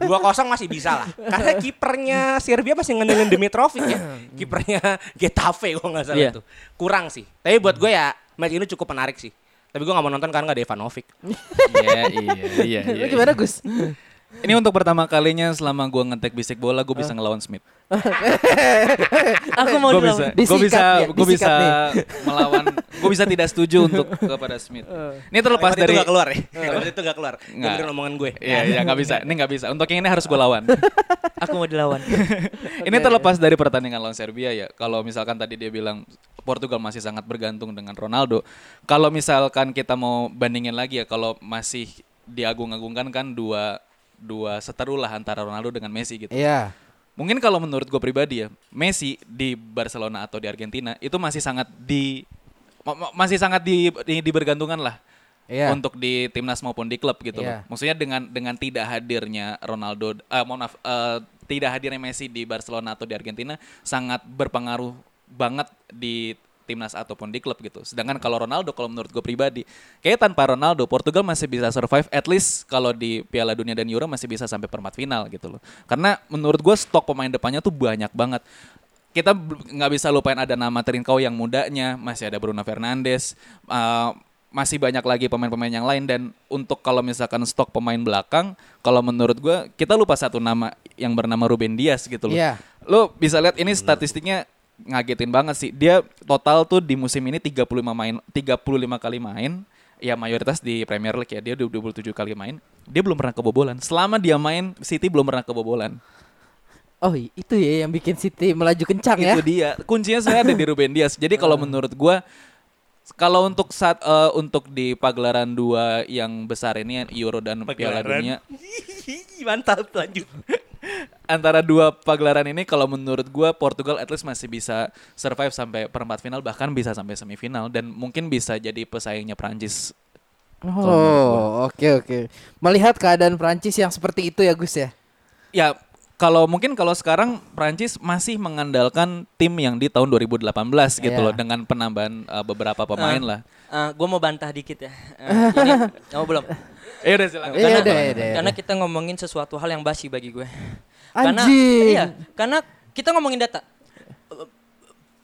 2-0 masih bisa lah. Karena kipernya Serbia masih ngendelin Dimitrovic ya. Kipernya Getafe kalau nggak salah Iya. tuh. Kurang sih. Tapi buat gue ya match ini cukup menarik sih. Tapi gue gak mau nonton karena gak ada Ivanovic. Iya, iya, iya, Lu iya. gimana Gus? Ini untuk pertama kalinya selama gue ngetek bisik bola, gue bisa ngelawan Smith. Aku mau Gue dulu. bisa, gue bisa, ya, gue bisa nih. melawan, gue bisa tidak setuju untuk kepada Smith. Ini terlepas Kalimat dari itu gak keluar ya. Kalimat itu gak keluar. Dengerin omongan gue. Iya, iya nggak bisa. Ini nggak bisa. Untuk yang ini harus gue lawan. Aku mau dilawan. Ini terlepas dari pertandingan lawan Serbia ya. Kalau misalkan tadi dia bilang Portugal masih sangat bergantung dengan Ronaldo. Kalau misalkan kita mau bandingin lagi ya, kalau masih diagung-agungkan kan dua dua seteru lah antara Ronaldo dengan Messi gitu. Iya. Mungkin kalau menurut gue pribadi ya, Messi di Barcelona atau di Argentina itu masih sangat di ma- ma- masih sangat di, di dibergantungkan lah. Iya. Untuk di timnas maupun di klub gitu Iya. loh. Maksudnya dengan dengan tidak hadirnya Ronaldo eh mohon maaf eh, tidak hadirnya Messi di Barcelona atau di Argentina sangat berpengaruh banget di timnas ataupun di klub gitu. Sedangkan kalau Ronaldo kalau menurut gue pribadi, kayak tanpa Ronaldo Portugal masih bisa survive at least kalau di Piala Dunia dan Euro masih bisa sampai perempat final gitu loh. Karena menurut gue stok pemain depannya tuh banyak banget. Kita nggak bisa lupain ada nama Trincao yang mudanya, masih ada Bruno Fernandes, uh, masih banyak lagi pemain-pemain yang lain dan untuk kalau misalkan stok pemain belakang, kalau menurut gue kita lupa satu nama yang bernama Ruben Dias gitu loh. Iya. Lo bisa lihat ini statistiknya ngagetin banget sih. Dia total tuh di musim ini 35 main 35 kali main. Ya mayoritas di Premier League ya. Dia udah 27 kali main. Dia belum pernah kebobolan. Selama dia main City belum pernah kebobolan. Oh, i- itu ya yang bikin City melaju kencang ya. Itu dia. Kuncinya saya ada di Ruben Dias. Jadi kalau menurut gua kalau untuk saat eh, untuk di pagelaran dua yang besar ini Euro dan Piala. Dunia Mantap lanjut. Antara dua pagelaran ini kalau menurut gua Portugal at least masih bisa survive sampai perempat final bahkan bisa sampai semifinal dan mungkin bisa jadi pesaingnya Prancis. Oh, oke oke. Melihat keadaan Prancis yang seperti itu ya Gus ya. Ya kalau mungkin kalau sekarang Prancis masih mengandalkan tim yang di tahun 2018 gitu Iya. loh dengan penambahan uh, beberapa pemain lah. gue mau bantah dikit ya. Eh, ini, kamu belum? Eh udah silakan. Iya, Karena, udah, udah, karena udah. kita ngomongin sesuatu hal yang basi bagi gue. Karena Anjing. iya, karena kita ngomongin data.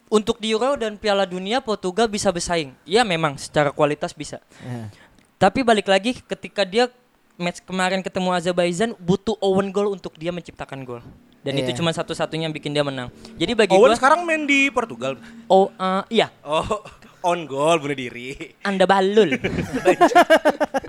Untuk di Euro dan Piala Dunia Portugal bisa bersaing. Iya memang secara kualitas bisa. Ya. Tapi balik lagi ketika dia match kemarin ketemu Azerbaijan butuh Owen goal untuk dia menciptakan gol. Dan Iya. itu cuma satu-satunya yang bikin dia menang. Jadi bagi Owen gua sekarang main di Portugal. oh eh, iya. Oh, On goal bunuh diri. Anda balul.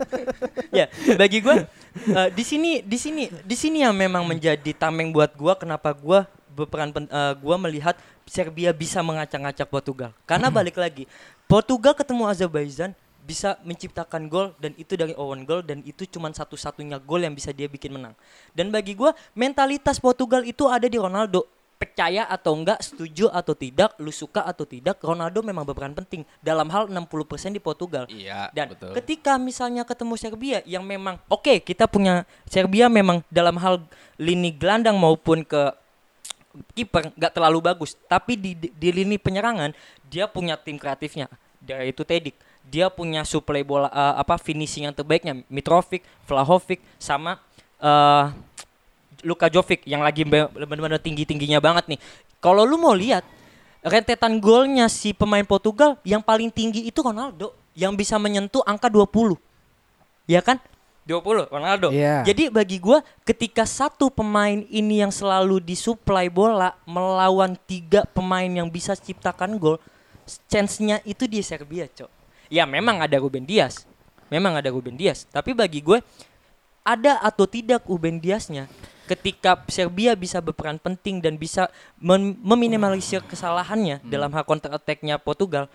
ya, bagi gua eh, di sini di sini di sini yang memang menjadi tameng buat gua kenapa gua berperan pen, eh, gua melihat Serbia bisa mengacak-ngacak Portugal. Karena balik lagi, Portugal ketemu Azerbaijan bisa menciptakan gol dan itu dari own goal dan itu cuma satu-satunya gol yang bisa dia bikin menang. Dan bagi gua mentalitas Portugal itu ada di Ronaldo. Percaya atau enggak, setuju atau tidak, lu suka atau tidak, Ronaldo memang berperan penting dalam hal 60% di Portugal. Iya, Dan betul. ketika misalnya ketemu Serbia yang memang oke kita punya Serbia memang dalam hal lini gelandang maupun ke kiper nggak terlalu bagus, tapi di, di, di lini penyerangan dia punya tim kreatifnya. Dari itu Tedik, dia punya suplai bola eh, apa finishing yang terbaiknya Mitrovic, Vlahovic sama eh Luka Jovic yang lagi be- benar-benar tinggi-tingginya banget nih. Kalau lu mau lihat rentetan golnya si pemain Portugal yang paling tinggi itu Ronaldo yang bisa menyentuh angka 20. Ya kan? 20 Ronaldo. Iya. Jadi bagi gua ketika satu pemain ini yang selalu disuplai bola melawan tiga pemain yang bisa ciptakan gol, chance-nya itu di Serbia, Cok. Ya memang ada Ruben Dias. Memang ada Ruben Dias, tapi bagi gue ada atau tidak Ruben Diasnya ketika Serbia bisa berperan penting dan bisa mem- meminimalisir kesalahannya dalam hal counter attack-nya Portugal,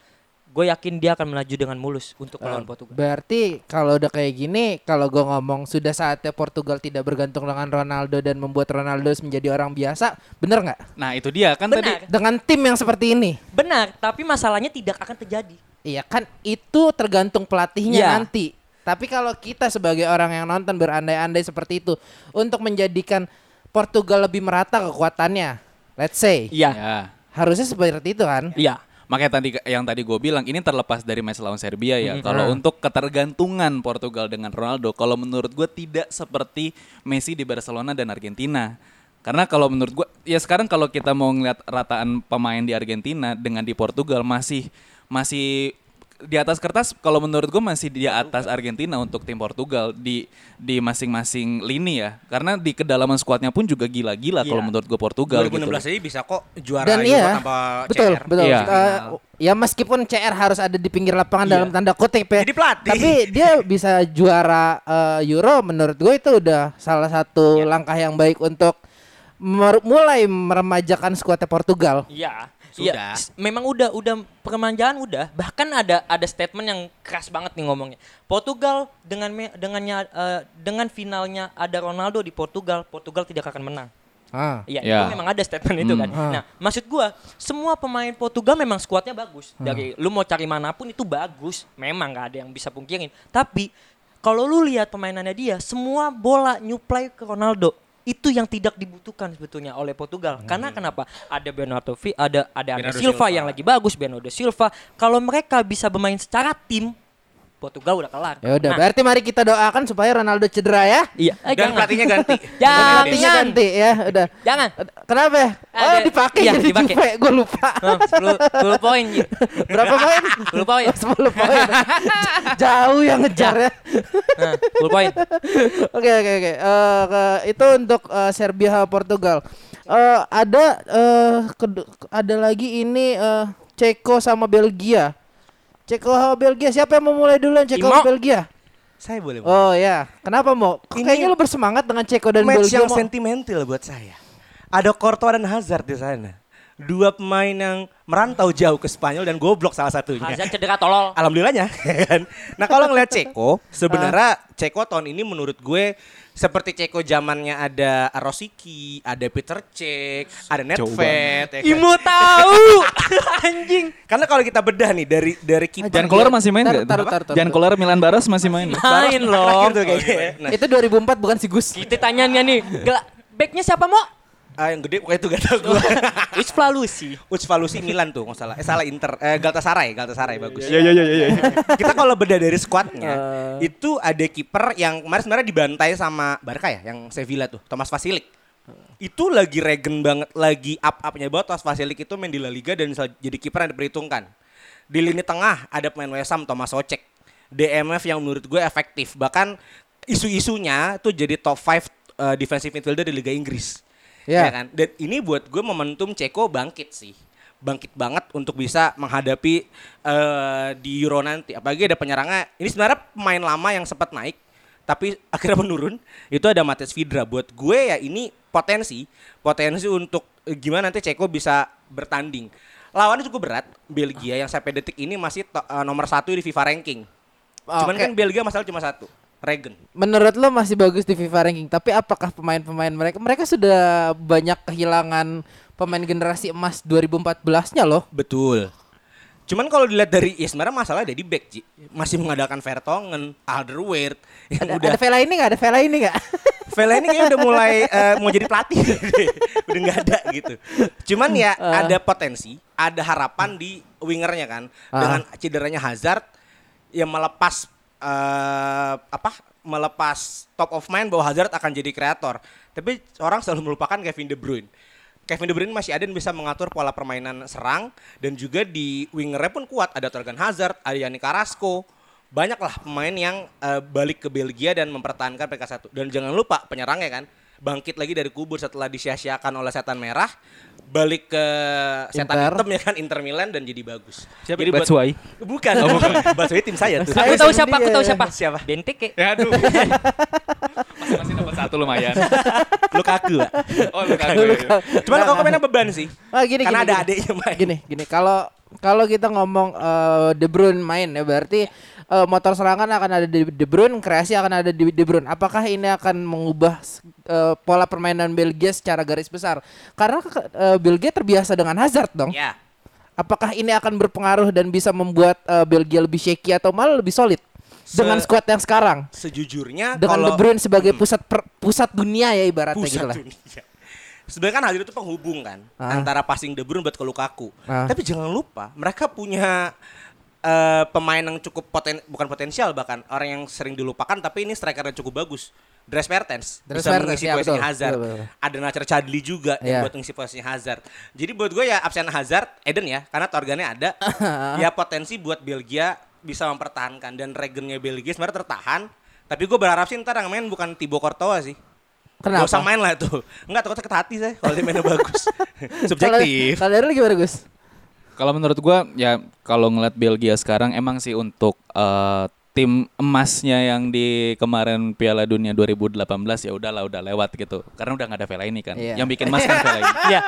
gue yakin dia akan melaju dengan mulus untuk melawan Portugal. Berarti kalau udah kayak gini, kalau gue ngomong sudah saatnya Portugal tidak bergantung dengan Ronaldo dan membuat Ronaldo menjadi orang biasa, bener nggak? Nah itu dia kan tadi. Benar, Dengan tim yang seperti ini, benar, tapi masalahnya tidak akan terjadi. iya kan itu tergantung pelatihnya Iya. nanti. Tapi kalau kita sebagai orang yang nonton berandai-andai seperti itu untuk menjadikan Portugal lebih merata kekuatannya, let's say, Iya, Ya. harusnya seperti itu kan? iya. Makanya tadi yang tadi gue bilang ini terlepas dari match lawan Serbia ya. Kalau untuk ketergantungan Portugal dengan Ronaldo, kalau menurut gue tidak seperti Messi di Barcelona dan Argentina. Karena kalau menurut gue, ya sekarang kalau kita mau ngeliat rataan pemain di Argentina dengan di Portugal masih masih di atas kertas kalau menurut gue masih di atas Argentina untuk tim Portugal di di masing-masing lini ya karena di kedalaman skuadnya pun juga gila-gila kalau Iya. menurut gue Portugal 2016 gitu. aja bisa kok juara Dan Euro iya, tanpa betul, CR. betul. Iya. Eh, ya meskipun CR harus ada di pinggir lapangan dalam tanda kutip ya. Jadi pelatih. Tapi dia bisa juara eh, Euro menurut gue itu udah salah satu langkah yang baik untuk mer- mulai meremajakan skuadnya Portugal. Iya. Sudah. Iya, s- memang udah udah permanjaan udah. Bahkan ada ada statement yang keras banget nih ngomongnya. Portugal dengan me- dengannya eh, dengan finalnya ada Ronaldo di Portugal, Portugal tidak akan menang. Ah. Iya, Ya. itu memang ada statement itu kan. Hmm. Nah, maksud gua, semua pemain Portugal memang skuadnya bagus. Dari lu mau cari mana pun itu bagus. Memang nggak ada yang bisa pungkirin. Tapi kalau lu lihat permainannya dia, semua bola nyuplai ke Ronaldo. Itu yang tidak dibutuhkan sebetulnya oleh Portugal. Karena kenapa? Ada Bernardo ada ada Bernardo Silva Silva. yang lagi bagus, Bernardo Silva. Kalau mereka bisa bermain secara tim, Portugal udah kelar. Ya udah, Nah, berarti mari kita doakan supaya Ronaldo cedera ya. iya. Eh, Dan jangan. pelatihnya ganti. Jangan. Pelatihnya ganti ya, udah. Jangan. Kenapa? ya? Oh, Ada- dipakai iya, jadi dipakai. Juve, gue lupa. Oh, 10, 10 poin. Berapa poin? 10 poin. 10 poin. Jauh yang ngejar ya. Nah, 10 poin. Oke oke oke. Eh, itu untuk eh, Serbia sama Portugal. Eh, ada eh, kedu- ada lagi ini eh, Ceko sama Belgia. Ceko Belgia. Siapa yang mau mulai duluan Ceko Imo. Belgia? Saya boleh. Oh ya. Kenapa mau? Kayaknya lu bersemangat dengan Ceko dan match Belgia. yang Mo. sentimental buat saya. Ada Courtois dan Hazard di sana. Dua pemain yang merantau jauh ke Spanyol dan goblok salah satunya. Hazard cedera tolol. Alhamdulillahnya. kan? nah kalau ngeliat Ceko, sebenarnya Ceko tahun ini menurut gue seperti Ceko zamannya ada Rosicki, ada Peter Cech, ada Nedved. ya kan? Imo tahu. Anjing. Karena kalau kita bedah nih dari dari kiper Jan Koller masih main Tar- nggak? tar- tar- tar- Jan Koller Milan Baros masih main. Main loh. terakhir tuh kayaknya. Nah, Itu 2004 bukan si Gus. Kita tanyanya nih, backnya siapa mau? Ah, yang gede pokoknya itu gak tau gue. It's Flalusi. Uch Valusi Milan tuh nggak salah. Eh salah Inter. Eh Galatasaray, Galatasaray bagus. Iya iya iya iya. kita kalau beda dari skuadnya itu ada kiper yang kemarin sebenarnya dibantai sama Barca ya yang Sevilla tuh Thomas Vasilik itu lagi regen banget lagi up upnya banget Thomas Vasilik itu main di La Liga dan jadi kiper yang diperhitungkan di lini tengah ada pemain West Ham Thomas Socek DMF yang menurut gue efektif bahkan isu-isunya tuh jadi top 5 defensive midfielder di Liga Inggris Ya. ya kan dan ini buat gue momentum Ceko bangkit sih bangkit banget untuk bisa menghadapi eh, di Euro nanti. Apalagi ada penyerangnya. Ini sebenarnya pemain lama yang sempat naik tapi akhirnya menurun. Itu ada Matias Vidra. Buat gue ya ini potensi, potensi untuk gimana nanti Ceko bisa bertanding. Lawannya cukup berat. Belgia yang sampai detik ini masih to- eh, nomor satu di FIFA ranking. Cuman Oke. kan Belgia masalah cuma satu, Regen. Menurut lo masih bagus di FIFA ranking, tapi apakah pemain-pemain mereka mereka sudah banyak kehilangan pemain generasi emas 2014-nya loh. Betul. Cuman kalau dilihat dari ya sebenarnya masalah ada di back Ji. Masih mengadakan Vertonghen, Alderweireld yang Ada, udah ada Vela ini nggak? Ada Vela ini nggak? Vela ini kayaknya udah mulai eh, mau jadi pelatih. udah nggak ada gitu. Cuman ya Ah. ada potensi, ada harapan di wingernya kan. Ah. Dengan cederanya Hazard yang melepas eh, apa? melepas top of mind bahwa Hazard akan jadi kreator. Tapi orang selalu melupakan Kevin De Bruyne. Kevin De Bruyne masih ada yang bisa mengatur pola permainan serang dan juga di wingernya pun kuat. Ada Torgan Hazard, ada Yannick Carrasco. Banyaklah pemain yang eh, balik ke Belgia dan mempertahankan PK1. Dan jangan lupa penyerangnya kan bangkit lagi dari kubur setelah disia-siakan oleh setan merah, balik ke setan Inter. hitam ya kan Inter Milan dan jadi bagus. Siapa? Jadi Batshuayi? Bukan, oh, bukan. Batshuayi tim saya tuh. Aku tahu siapa, aku tahu siapa. Siapa? Benteke. Ya aduh. Masih dapat satu lumayan. Lukaku. Oh, Lukaku. ya. Cuman kalau mainnya beban sih. Ah, gini, Karena gini, ada adiknya main. Gini, gini. Kalau kalau kita ngomong eh, De Bruyne main ya berarti eh, motor serangan akan ada di De Bruyne, kreasi akan ada di De Bruyne. Apakah ini akan mengubah eh, pola permainan Belgia secara garis besar? Karena eh, Belgia terbiasa dengan Hazard dong. Ya. Apakah ini akan berpengaruh dan bisa membuat eh, Belgia lebih shaky atau malah lebih solid Se- dengan skuad yang sekarang? Sejujurnya Dengan kalau De Bruyne sebagai pusat per- pusat dunia ya ibaratnya pusat gitu lah. dunia. Sebenarnya kan Hazard itu penghubung kan Ah. antara passing De Bruyne buat ke Lukaku. Ah. Tapi jangan lupa mereka punya eh, pemain yang cukup poten bukan potensial bahkan orang yang sering dilupakan tapi ini strikernya cukup bagus. Dres Mertens Dries bisa Mertens, mengisi ya, posisinya betul, Hazard. betul, betul. Ada Nacer Chadli juga Iya. yang buat mengisi posisinya Hazard. Jadi buat gue ya absen Hazard, Eden ya karena Torgannya ada. ya potensi buat Belgia bisa mempertahankan dan regennya Belgia sebenarnya tertahan. Tapi gue berharap sih ntar yang main bukan Thibaut Courtois sih. Kenapa? Gak usah main lah tuh. Enggak takut sakit hati saya kalau dia mainnya bagus. Subjektif. kalau dari lu gimana Gus? Kalau menurut gua ya kalau ngeliat Belgia sekarang emang sih untuk eh, tim emasnya yang di kemarin Piala Dunia 2018 ya udahlah udah lewat gitu. Karena udah nggak ada Vela ini kan. Iya. Yang bikin emas kan Vela ini. Iya.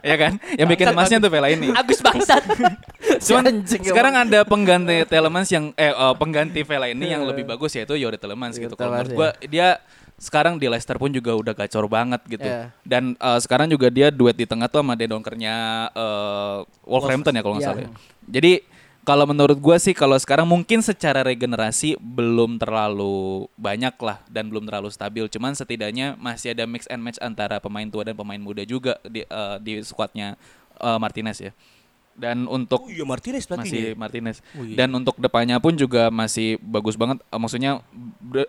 ya kan? Yang bikin emasnya tuh Vela ini. Agus bangsat. Cuman sekarang ada pengganti Telemans yang eh eh, pengganti Vela ini yang lebih bagus yaitu Yori Telemans gitu. Kalau menurut gua dia sekarang di Leicester pun juga udah gacor banget gitu. Iya. Dan eh, sekarang juga dia duet di tengah tuh sama Dedonkernya eh, Wolverhampton ya kalau nggak Iya. salah. ya. Jadi kalau menurut gua sih kalau sekarang mungkin secara regenerasi belum terlalu banyak lah dan belum terlalu stabil. Cuman setidaknya masih ada mix and match antara pemain tua dan pemain muda juga di eh, di skuadnya eh, Martinez ya. Dan untuk Oh iya Martinez masih pelatihnya. Martinez. Oh iya. Dan untuk depannya pun juga masih bagus banget. Eh, Maksudnya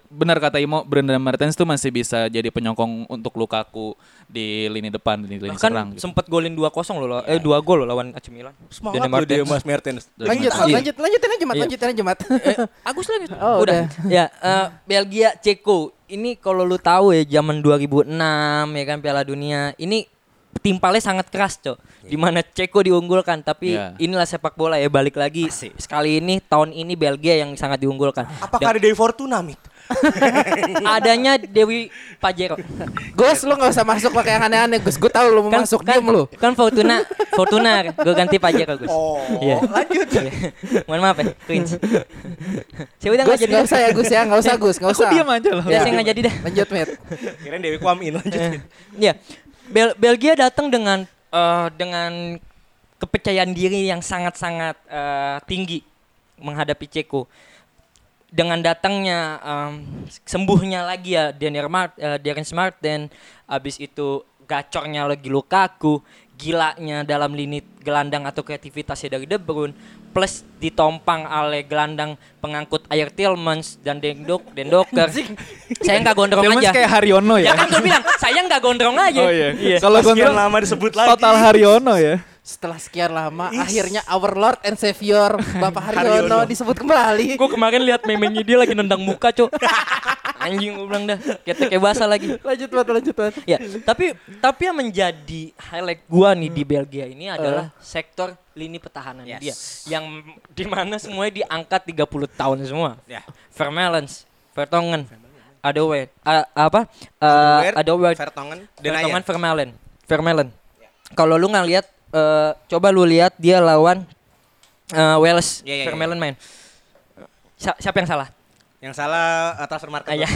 benar kata Imo, Brendan Martinez tuh masih bisa jadi penyokong untuk Lukaku di lini depan di lini serang. Bahkan gitu. sempat golin 2-0 loh, law- eh 2 gol loh lawan AC Milan. Semangat loh dia. Mas Mertens. Lanjut, Iya. lanjut, lanjutin aja Mat, Iya. lanjutin aja Mat. Eh, Agus lagi. Oh, udah. ya, eh, Belgia, Ceko. Ini kalau lu tahu ya zaman 2006 ya kan Piala Dunia. Ini timpalnya sangat keras, Cok. Di mana Ceko diunggulkan, tapi Iya. inilah sepak bola ya balik lagi. Sekali ini tahun ini Belgia yang sangat diunggulkan. Apakah ada Dewi Fortuna, Mit? Adanya Dewi Pajero. Gus, lu gak usah masuk pakai yang aneh-aneh Gus. Gue tahu lu mau masuk, kan, diem lu. Kan Fortuna, Fortuna gue ganti Pajero Gus. Oh, Iya. lanjut. Iya. Mohon maaf ya, cringe. Saya udah Gus, nggak jadi. gak usah ya Gus ya, gak usah Gus, gak usah. Aku diam aja loh. Ya, saya nggak jadi dah. Lanjut, Mit. Kirain Dewi Kwamin lanjut. Ya, Bel- Belgia datang dengan eh, dengan kepercayaan diri yang sangat-sangat eh, tinggi menghadapi Ceko. Dengan datangnya em, sembuhnya lagi ya Daniel Mart, eh, Darren Smart dan abis itu gacornya lagi Lukaku, gilanya dalam lini gelandang atau kreativitasnya dari De Bruyne plus ditompang oleh gelandang pengangkut air Tillmans dan Dendok Dendoker. saya nggak gondrong Tillmans aja. kayak Haryono Ya ya. kan gue bilang, saya nggak gondrong aja. Oh iya. Kalau Sekian gondrong lama disebut lagi. total Haryono ya. Setelah sekian lama, akhirnya our Lord and Savior Bapak Haryono Haryono. disebut kembali. Gue kemarin lihat memenya dia lagi nendang muka, Cok. Anjing gue bilang dah, kayak kayak basah lagi. Lanjut banget, lanjut banget. Ya, tapi tapi yang menjadi highlight gua nih di Belgia ini adalah sektor lini pertahanan Yes. dia yang di mana semuanya diangkat 30 tahun semua. Ya. Vermelens, Vertonghen, Adowe, a- apa? Uh, Adowe, Vertonghen, Vertonghen, Denayer. Vermeulen, Vermeulen. Kalau lu nggak eh, coba lu lihat dia lawan eh, Wales, ya, ya. Vermeulen main. Sa- siapa yang salah? Yang salah uh, transfer market. Ah, ya.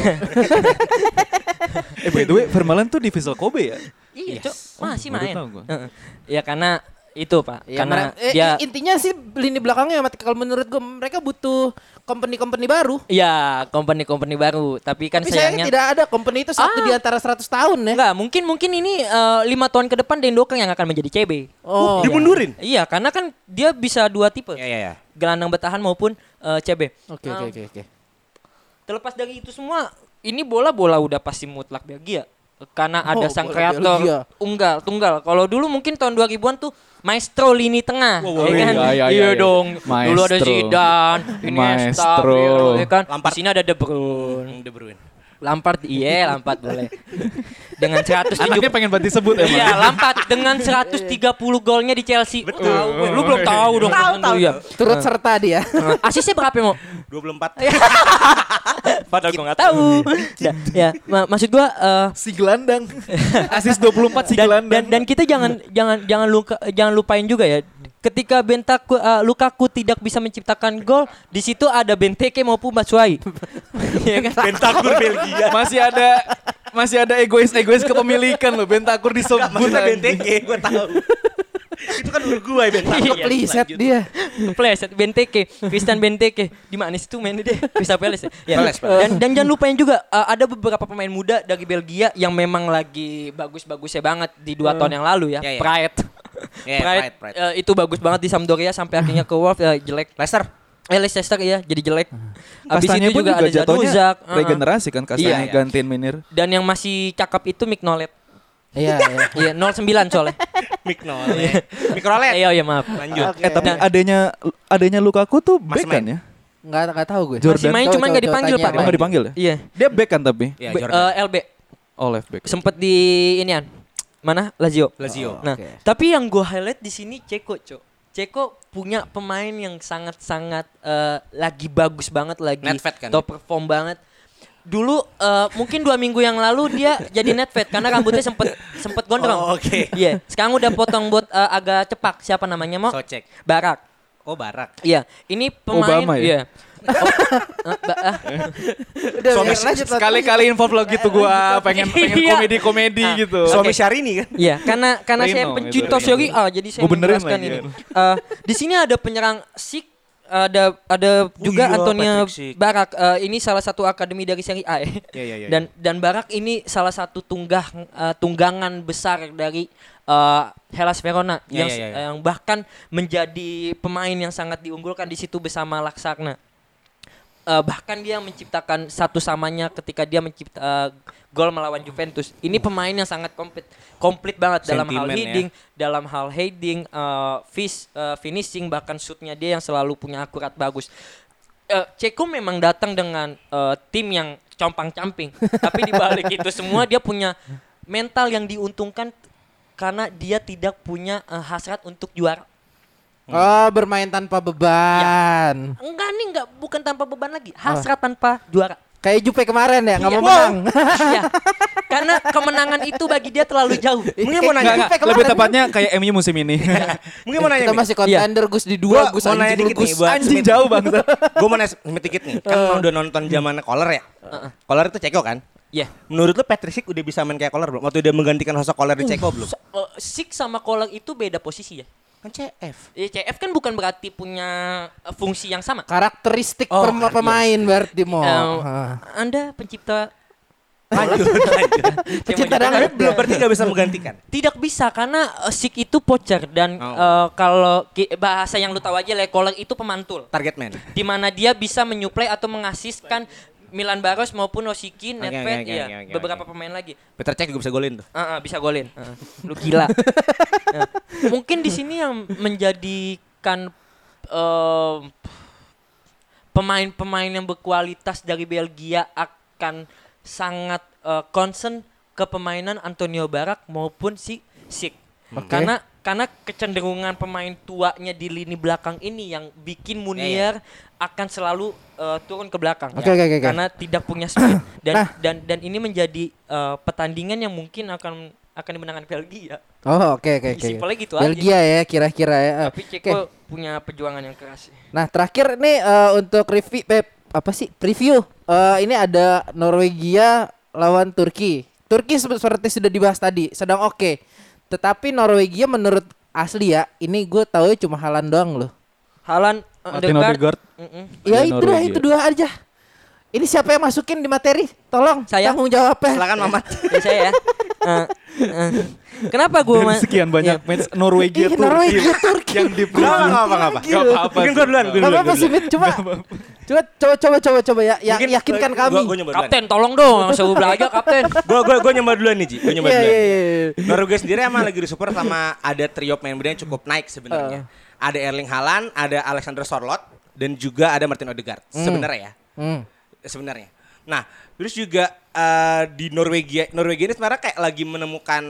Eh by the way, Vermaelen tuh di Vissel Kobe ya? Iya, Yes. Cok. masih main. tahu gua. Heeh. Ya karena itu, Pak. Ya, karena mere- eh, dia intinya sih lini belakangnya kalau menurut gue mereka butuh company-company baru. ya company-company baru, tapi kan Tapi sayangnya sayangnya tidak ada company itu satu Ah. di antara 100 tahun ya. Enggak, mungkin mungkin ini eh, lima tahun ke depan Dendokan yang akan menjadi CB. Oh, Dimundurin. Iya, karena kan dia bisa dua tipe, Ya ya ya. gelandang bertahan maupun eh, CB. Oke Nah, oke oke oke. Terlepas dari itu semua, ini bola-bola udah pasti mutlak Belgia. Karena ada Oh, sang bola kreator Belgia. unggal, tunggal. Kalau dulu mungkin tahun 2000-an tuh maestro lini tengah, Wow, ya kan? iya, iya, iya, iya. dong. Dulu ada Maestro. Zidane, Iniesta, Maestro. Ya kan? Di sini ada De Bruyne. De Bruyne. Lampard, iya Lampard boleh. Dengan 170 Anaknya pengen banget disebut emang. Iya, Lampard dengan 130 golnya di Chelsea. Betul. Lu belum tahu dong. Tahu, tahu. Iya. Turut serta dia. Eh, Asisnya berapa mau? 24. Padahal gue nggak tahu. Ya, ya, ma- maksud gua eh, Si gelandang. Asis 24 si dan, gelandang. dan dan kita jangan jangan jangan luka, jangan lupain juga ya. Ketika Bentaku eh, Lukaku tidak bisa menciptakan gol, di situ ada Benteke maupun Batshuayi. Iya kan? Bentakur Belgia. masih ada masih ada egois-egois kepemilikan loh. Bentakur disebut. Maksudnya anjing. Benteke, gue tahu. Itu kan Uruguay Bentakur. Iya, Pleset lanjut. dia. Pleset Benteke, Christian Benteke. Di mana sih tuh mainnya deh? Crystal Palace ya. Ya. Palace, Dan dan jangan lupain juga uh, ada beberapa pemain muda dari Belgia yang memang lagi bagus-bagusnya banget di dua tahun yang lalu ya. Ya, ya. Pride. Ya, Pride, Pride, Pride. uh, itu bagus banget di Sampdoria sampai akhirnya ke Wolves uh, jelek. Leicester. Eh Leicester ya jadi jelek. Abis Kastanya itu pun juga, ada jatuhnya Januzak. uh-uh. regenerasi kan Kastanya Iya, iya. gantiin Minir. Dan yang masih cakep itu Mignolet. Iya, iya. Iya 09 soalnya. Mignolet. Mikrolet. Eh, oh iya maaf. Lanjut. Oke. Eh tapi Nah. adanya adanya Lukaku tuh back kan ya? Enggak enggak tahu gue. Jordan. Masih main Coba, cuman coba, nggak coba dipanggil Pak. Oh nggak dipanggil ya? Iya. Dia back kan tapi? Ya, Be- Jordan. eh, LB Oh left back. sempet di inian mana Lazio. Lazio. Nah, Oke. tapi yang gue highlight di sini Ceko, Cok. Ceko punya pemain yang sangat-sangat eh, lagi bagus banget lagi Nedved kan? top perform banget. Dulu eh, mungkin dua minggu yang lalu dia jadi Nedved karena rambutnya sempet sempet gondrong. Oh, oke. Iya, sekarang udah potong buat eh, agak cepak. Siapa namanya mau? Socek. Barak. Oh, Barak. Iya, ini pemain Obama ya? iya. Oh, eh, ah. Udah, Suami lanjut. Sekali-kali involve lo gitu gua pengen pengen Iya. komedi-komedi Ah. gitu. Suami. Syahrini kan? Iya, karena karena saya pencinta itu, Serie Rino. A, jadi saya menjelaskan ini. Eh, di sini ada penyerang Sik, ada ada juga iya, Antonia. Barak. Eh, ini salah satu akademi dari Serie A. ya. Iya, iya, iya. Dan dan Barak ini salah satu tunggah eh, tunggangan besar dari eh, Hellas Verona Iya, yang yang bahkan menjadi pemain yang sangat diunggulkan di situ bersama Laksarna. Eh, bahkan dia menciptakan satu samanya ketika dia mencipta eh, gol melawan Juventus. Ini pemain yang sangat komplit komplit banget dalam hal ya. heading, dalam hal heading, eh, vis- eh, finishing bahkan shootnya dia yang selalu punya akurat bagus. Eh, Ceko memang datang dengan eh, tim yang compang-camping, tapi di balik itu semua dia punya mental yang diuntungkan karena dia tidak punya eh, hasrat untuk juara. Oh, bermain tanpa beban. Enggak nih, enggak bukan tanpa beban lagi, hasrat tanpa juara. Kayak Jupe kemarin ya, nggak Iya. mau menang. Iya. Karena kemenangan itu bagi dia terlalu jauh. Mungkin mau nanya. enggak. kemarin. Lebih tepatnya kayak MU musim ini. Mungkin mau nanya. Kita masih kontender Gus di dua, Gua Gus mau nanya dikit Gus. nih Anjing jauh bangsa. Gue mau nanya dikit nih. Kan udah nonton zaman Koller ya? Koller itu Ceko kan? Iya. Menurut lu Patrick udah bisa main kayak Koller belum? Waktu dia menggantikan sosok Koller di Ceko belum? Eh, Sik sama Kolak itu beda posisi ya. Kan CF. Eh, CF kan bukan berarti punya eh, fungsi yang sama. Karakteristik Oh, perma- pemain berarti mau. Eh, Hah. Anda pencipta Lanjut, dangdut Tapi belum berarti gak bisa menggantikan. Tidak bisa karena uh, Sik itu pocher dan Oh. uh, kalau ki- bahasa yang lu tahu aja Lekolak itu pemantul. Target man. Di mana dia bisa menyuplai atau mengasiskan Milan Baros maupun Osiki, Nedved, oke, oke, ya, oke, oke, beberapa oke. pemain lagi. Peter Cech juga bisa golin tuh. Ah, ah, bisa golin. Ah, lu gila. Nah, mungkin di sini yang menjadikan em, pemain-pemain yang berkualitas dari Belgia akan sangat eh, concern ke permainan Antonio Barak maupun si Sik. Oke. Karena karena kecenderungan pemain tuanya di lini belakang ini yang bikin Munier akan selalu eh, turun ke belakang Oke, oke, oke, oke. karena tidak punya speed dan Nah. dan dan ini menjadi eh, pertandingan yang mungkin akan akan dimenangkan Belgia. Oh, oke oke oke. Simpelnya gitu aja. Belgia ya kira-kira ya. Tapi. Ceko punya perjuangan yang keras. Nah, terakhir nih eh, untuk review eh, apa sih? Preview. Eh, ini ada Norwegia lawan Turki. Turki se- seperti sudah dibahas tadi, sedang oke. Tetapi Norwegia menurut asli ya, ini gue tahu cuma Halan doang loh. Halan Martin Odegaard. Ya Dari itu dah, itu dua aja. Ini siapa yang masukin di materi? Tolong Saya. tanggung jawabnya. Silakan Mamat. Ya saya ya. Eh, eh. Kenapa gue Dari sekian banyak match Norwegia Ih, Turki Norwegia Turki. yang di Gak apa apa gak apa. Apa-apa Mungkin gue duluan, Gak apa-apa gua sih. Mit. Coba, coba, coba, coba, coba, coba, ya, yang yakinkan kami. Nyoba duluan. Kapten tolong dong, suruh belajar kapten. Gue gue gue nyoba duluan nih Ji. Gue nyoba Iya, duluan. iya, iya, iya. Norwegia sendiri emang lagi disupport sama ada trio pemain muda yang cukup naik sebenarnya. Ada Erling Haaland, ada Alexander Sorloth, dan juga ada Martin Odegaard. Sebenarnya ya. Hmm. sebenarnya. Nah, terus juga eh, di Norwegia, Norwegia ini sebenarnya kayak lagi menemukan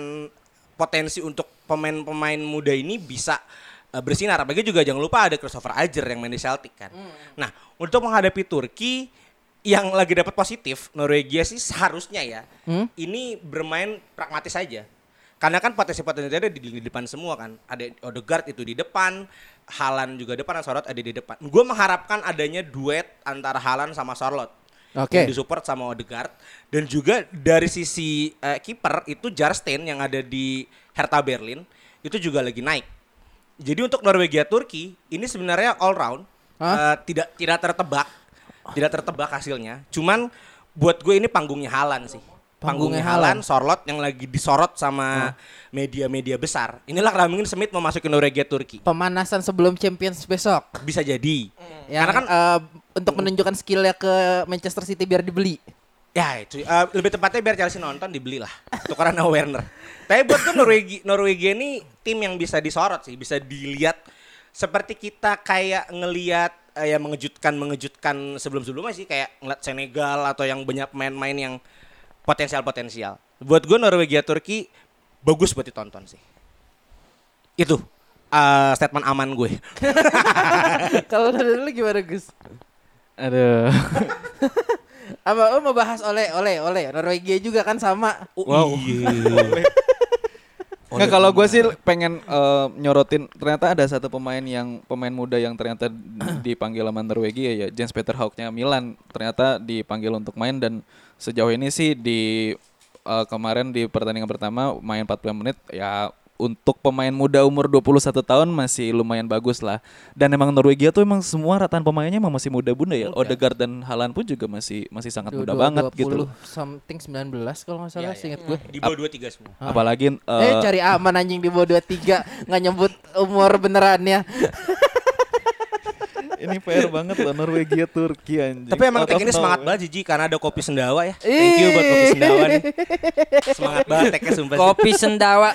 potensi untuk pemain-pemain muda ini bisa eh, bersinar. Apalagi juga jangan lupa ada Christopher Ajer yang main di Celtic kan. Nah, untuk menghadapi Turki yang lagi dapat positif, Norwegia sih seharusnya ya Hmm? ini bermain pragmatis saja. Karena kan potensi-potensi ada di, di depan semua kan. Ada Odegaard itu di depan, Halan juga depan, Sorot ada di depan. Gue mengharapkan adanya duet antara Halan sama Sorlot. Oke. Yang disupport sama Odegaard. Dan juga dari sisi eh, kiper itu Jarstein yang ada di Hertha Berlin itu juga lagi naik. Jadi untuk Norwegia Turki ini sebenarnya all round Hah? eh, tidak tidak tertebak, tidak tertebak hasilnya. Cuman buat gue ini panggungnya Halan sih. Panggungnya. Halan, Sorlot yang lagi disorot sama media-media besar. Inilah Ramin Smith mau masukin Norwegia Turki. Pemanasan sebelum Champions besok. Bisa jadi. Yang Karena kan eh, untuk menunjukkan skillnya ke Manchester City biar dibeli. Ya itu eh, lebih tepatnya biar Chelsea nonton dibelilah tukeran sama Werner. Tapi buat gue Norwegia, Norwegia ini tim yang bisa disorot sih, bisa dilihat seperti kita kayak ngelihat eh, yang mengejutkan mengejutkan sebelum-sebelumnya sih kayak ngeliat Senegal atau yang banyak pemain-pemain yang potensial-potensial. Buat gue Norwegia Turki bagus buat ditonton sih. Itu eh, statement aman gue. Kalau dari lu gimana Gus? Aduh. Apa lu mau bahas oleh oleh oleh Norwegia juga kan sama. Wow. Iya. Nggak kalau gue sih pengen eh, nyorotin ternyata ada satu pemain yang pemain muda yang ternyata dipanggil sama Norwegia ya Jens Peter Hauknya Milan. Ternyata dipanggil untuk main dan sejauh ini sih di eh, kemarin di pertandingan pertama main 45 menit ya untuk pemain muda umur 21 tahun masih lumayan bagus lah. Dan emang Norwegia tuh emang semua rataan pemainnya emang masih muda bunda ya. Odegaard dan Haaland pun juga masih masih sangat Dua- muda dua- banget 20 gitu. Something 19 kalau nggak salah Iya, iya. seingat gue. Di bawah 23 semua. Apalagi Eh eh, cari aman anjing di bawah 23 nggak nyebut umur benerannya. Ini fair banget loh Norwegia Turki anjing. Tapi emang of ini semangat banget Jiji karena ada kopi sendawa ya. Thank you buat kopi sendawa nih. Semangat banget teknya sumpah. Kopi sendawa.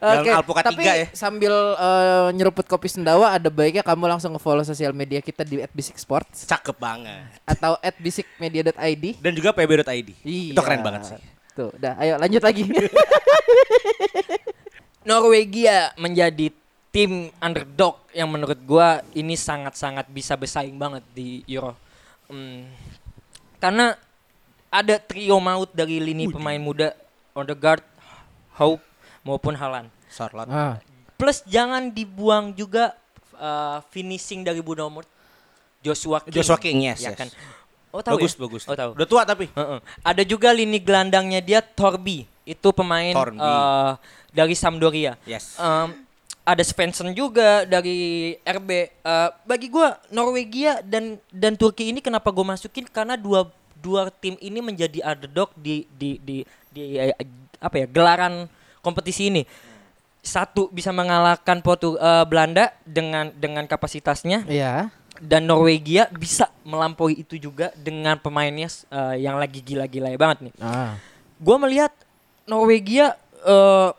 Oke, Alpukat tapi tiga ya. sambil eh, nyeruput kopi sendawa ada baiknya kamu langsung nge-follow sosial media kita di @bisik_sports Cakep banget. atau @bisikmedia.id. Dan juga pb.id. Iya. Itu keren banget sih. Tuh, udah ayo lanjut lagi. Norwegia menjadi tim underdog yang menurut gua ini sangat-sangat bisa bersaing banget di Euro. Hmm, karena ada trio maut dari lini pemain muda Odegaard, Hope maupun. Sorlot. ah. Plus jangan dibuang juga uh, finishing dari Budo Murt. Joshua King. Joshua King, yes, Ya yes. kan? Oh tahu bagus, ya? bagus. Oh tahu. Udah tua tapi. Heeh. Ada juga lini gelandangnya dia Torbi. Itu pemain Torbi. eh, dari Sampdoria. Yes. Em, ada Svensson juga dari RB. Eh, bagi gua Norwegia dan dan Turki ini kenapa gue masukin karena dua dua tim ini menjadi underdog di di di di eh, apa ya gelaran kompetisi ini. Satu bisa mengalahkan Portu eh, Belanda dengan dengan kapasitasnya Iya. dan Norwegia bisa melampaui itu juga dengan pemainnya eh, yang lagi gila-gila banget nih. Ah. Gue melihat Norwegia eh,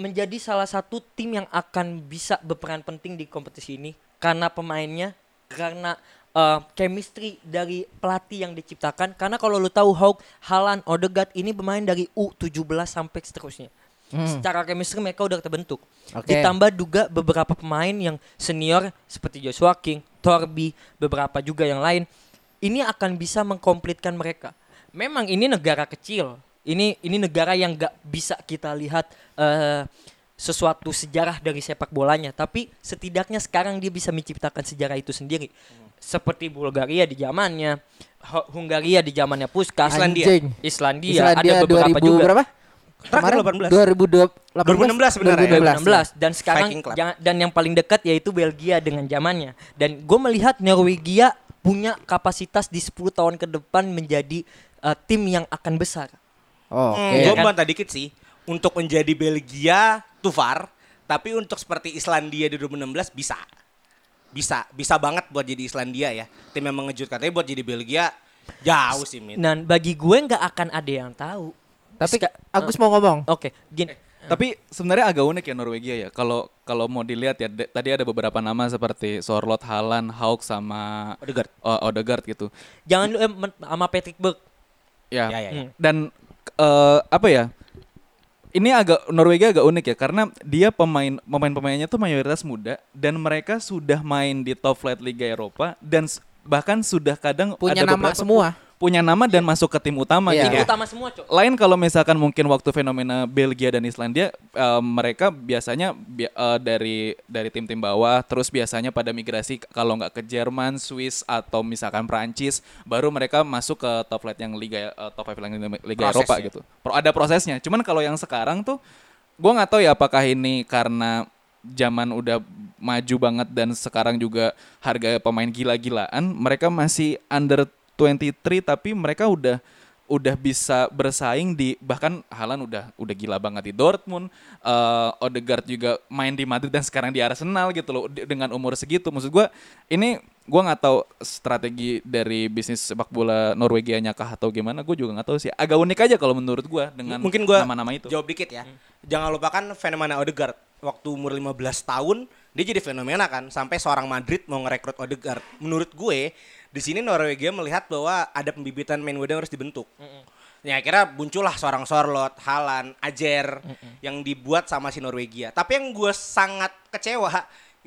menjadi salah satu tim yang akan bisa berperan penting di kompetisi ini karena pemainnya, karena eh, chemistry dari pelatih yang diciptakan. Karena kalau lu tahu Hawk, Haaland, Odegaard ini bermain dari U17 sampai seterusnya. Secara chemistry mereka udah terbentuk. Oke. Ditambah juga beberapa pemain yang senior seperti Joshua King, Torby, beberapa juga yang lain. Ini akan bisa mengkomplitkan mereka. Memang ini negara kecil. Ini ini negara yang gak bisa kita lihat eh, sesuatu sejarah dari sepak bolanya. Tapi setidaknya sekarang dia bisa menciptakan sejarah itu sendiri. Seperti Bulgaria di zamannya, Hungaria di zamannya Puskas, Islandia. Anjing. Islandia, Islandia ada beberapa 2000 juga. berapa? Terakhir 2018. 2016 sebenarnya ya. 2016 dan sekarang jangan- dan yang paling dekat yaitu Belgia dengan zamannya dan gue melihat Norwegia punya kapasitas di 10 tahun ke depan menjadi uh, tim yang akan besar Oh, Hmm, Oke. gue kan? bantah dikit sih. Untuk menjadi Belgia too far, tapi untuk seperti Islandia di 2016 bisa. Bisa, bisa banget buat jadi Islandia ya. Tim yang mengejutkan. Tapi buat jadi Belgia jauh sih, Min. dan bagi gue nggak akan ada yang tahu Tapi Ska- Agus mau ngomong. oke gini Tapi sebenarnya agak unik ya Norwegia ya. Kalau kalau mau dilihat ya de- tadi ada beberapa nama seperti Sorlot, Haaland, Hauk sama Odegaard. oh, Odegaard gitu. jangan lu eh, sama Patrick Berg Ya. Ya, ya, ya. Hmm. Dan eh, apa ya? Ini agak Norwegia agak unik ya karena dia pemain pemain-pemainnya tuh mayoritas muda dan mereka sudah main di top flight Liga Eropa dan bahkan sudah kadang Punya ada nama beberapa semua. Punya nama dan masuk ke tim utama Iya. gitu. Tim utama semua cok Lain kalau misalkan mungkin waktu fenomena Belgia dan Islandia eh, mereka biasanya bi- eh, dari dari tim-tim bawah terus biasanya pada migrasi kalau nggak ke Jerman, Swiss atau misalkan Prancis baru mereka masuk ke top flight yang liga eh, top 5 yang liga Prosesnya. Eropa gitu. Pro, ada prosesnya. Cuman kalau yang sekarang tuh gua nggak tahu ya apakah ini karena zaman udah maju banget dan sekarang juga harga pemain gila-gilaan mereka masih under 23 tapi mereka udah udah bisa bersaing di bahkan Haaland udah udah gila banget di Dortmund eh Odegaard juga main di Madrid dan sekarang di Arsenal gitu loh dengan umur segitu maksud gua ini gua nggak tahu strategi dari bisnis sepak bola Norwegia kah atau gimana gue juga nggak tahu sih agak unik aja kalau menurut gua dengan Mungkin gua nama-nama itu jawab dikit ya. Jangan lupakan fenomena Odegaard. Waktu umur 15 tahun dia jadi fenomena kan sampai seorang Madrid mau ngerekrut Odegaard. Menurut gue di sini Norwegia melihat bahwa ada pembibitan main muda yang harus dibentuk. Ya akhirnya muncullah seorang Sorlot, Haaland, Ajer yang dibuat sama si Norwegia. Tapi yang gue sangat kecewa,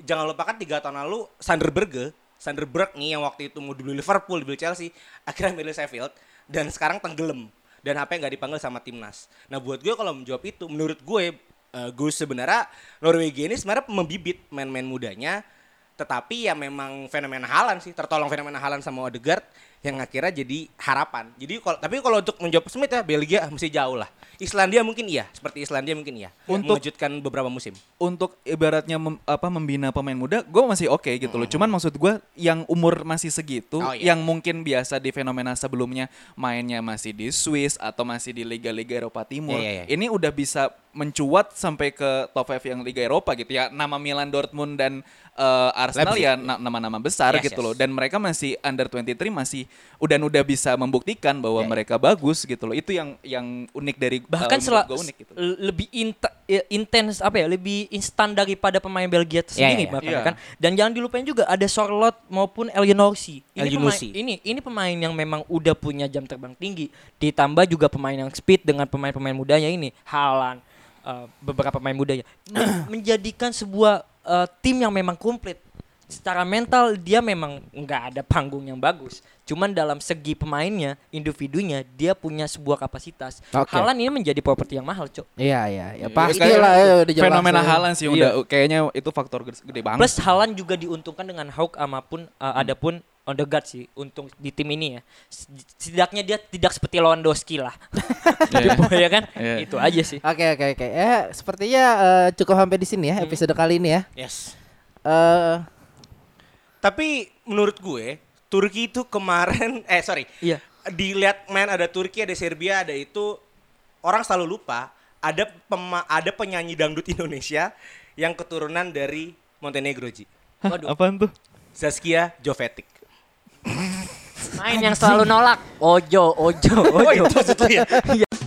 jangan lupakan tiga tahun lalu Sander Berge, Sander Berg nih yang waktu itu mau dibeli Liverpool, dibeli Chelsea, akhirnya milih Sheffield dan sekarang tenggelam dan apa yang nggak dipanggil sama timnas. Nah buat gue kalau menjawab itu, menurut gue, eh, gue sebenarnya Norwegia ini sebenarnya membibit main-main mudanya, tetapi ya memang fenomena Haaland sih, tertolong fenomena Haaland sama Odegaard yang akhirnya jadi harapan. Jadi kalau tapi kalau untuk menjawab Smith ya Belgia masih jauh lah. Islandia mungkin iya, seperti Islandia mungkin iya. Untuk- mengejutkan beberapa musim. untuk ibaratnya mem- apa membina pemain muda, gue masih oke gitu loh. Cuman maksud gue yang umur masih segitu, Oh, iya. yang mungkin biasa di fenomena sebelumnya mainnya masih di Swiss atau masih di liga-liga Eropa Timur, Iya, iya, iya. ini udah bisa mencuat sampai ke top 5 yang Liga Eropa gitu ya. Nama Milan, Dortmund dan eh, Arsenal Leipzig. ya na- nama-nama besar Yes, gitu yes. loh. Dan mereka masih under 23 masih udah udah bisa membuktikan bahwa Iya, iya. mereka bagus gitu loh. Itu yang yang unik dari bahkan eh, sela- menurut gua unik gitu. lebih int- ya, intens apa ya lebih instan daripada pemain Belgia Ya, sendiri ya, ya. bahkan Iya. kan dan jangan dilupain juga ada Sorlot maupun Elionorsi ini pemain, ini ini pemain yang memang udah punya jam terbang tinggi ditambah juga pemain yang speed dengan pemain-pemain mudanya ini Haaland eh, beberapa pemain mudanya Men- menjadikan sebuah eh, tim yang memang komplit secara mental dia memang nggak ada panggung yang bagus cuman dalam segi pemainnya individunya dia punya sebuah kapasitas Oke. Haaland ini menjadi properti yang mahal cok Iya iya ya Iya, pasti kayak lah ya udah fenomena ya. Haaland sih Iya. udah kayaknya itu faktor gede, gede banget. plus Haaland juga diuntungkan dengan Hauk amapun uh, adapun Odegaard sih untuk di tim ini ya setidaknya dia tidak seperti Lewandowski lah Iya. ya kan Iya. itu aja sih Oke oke oke. Ya sepertinya eh, cukup sampai di sini ya episode kali ini ya. Yes. Eh Tapi menurut gue Turki itu kemarin eh sorry Iya. dilihat main ada Turki ada Serbia ada itu orang selalu lupa ada pema, ada penyanyi dangdut Indonesia yang keturunan dari Montenegro Ji waduh Apaan tuh? Zaskia Jovetic Main yang selalu nolak. Ojo, ojo, Oh ojo. itu maksud lu ya?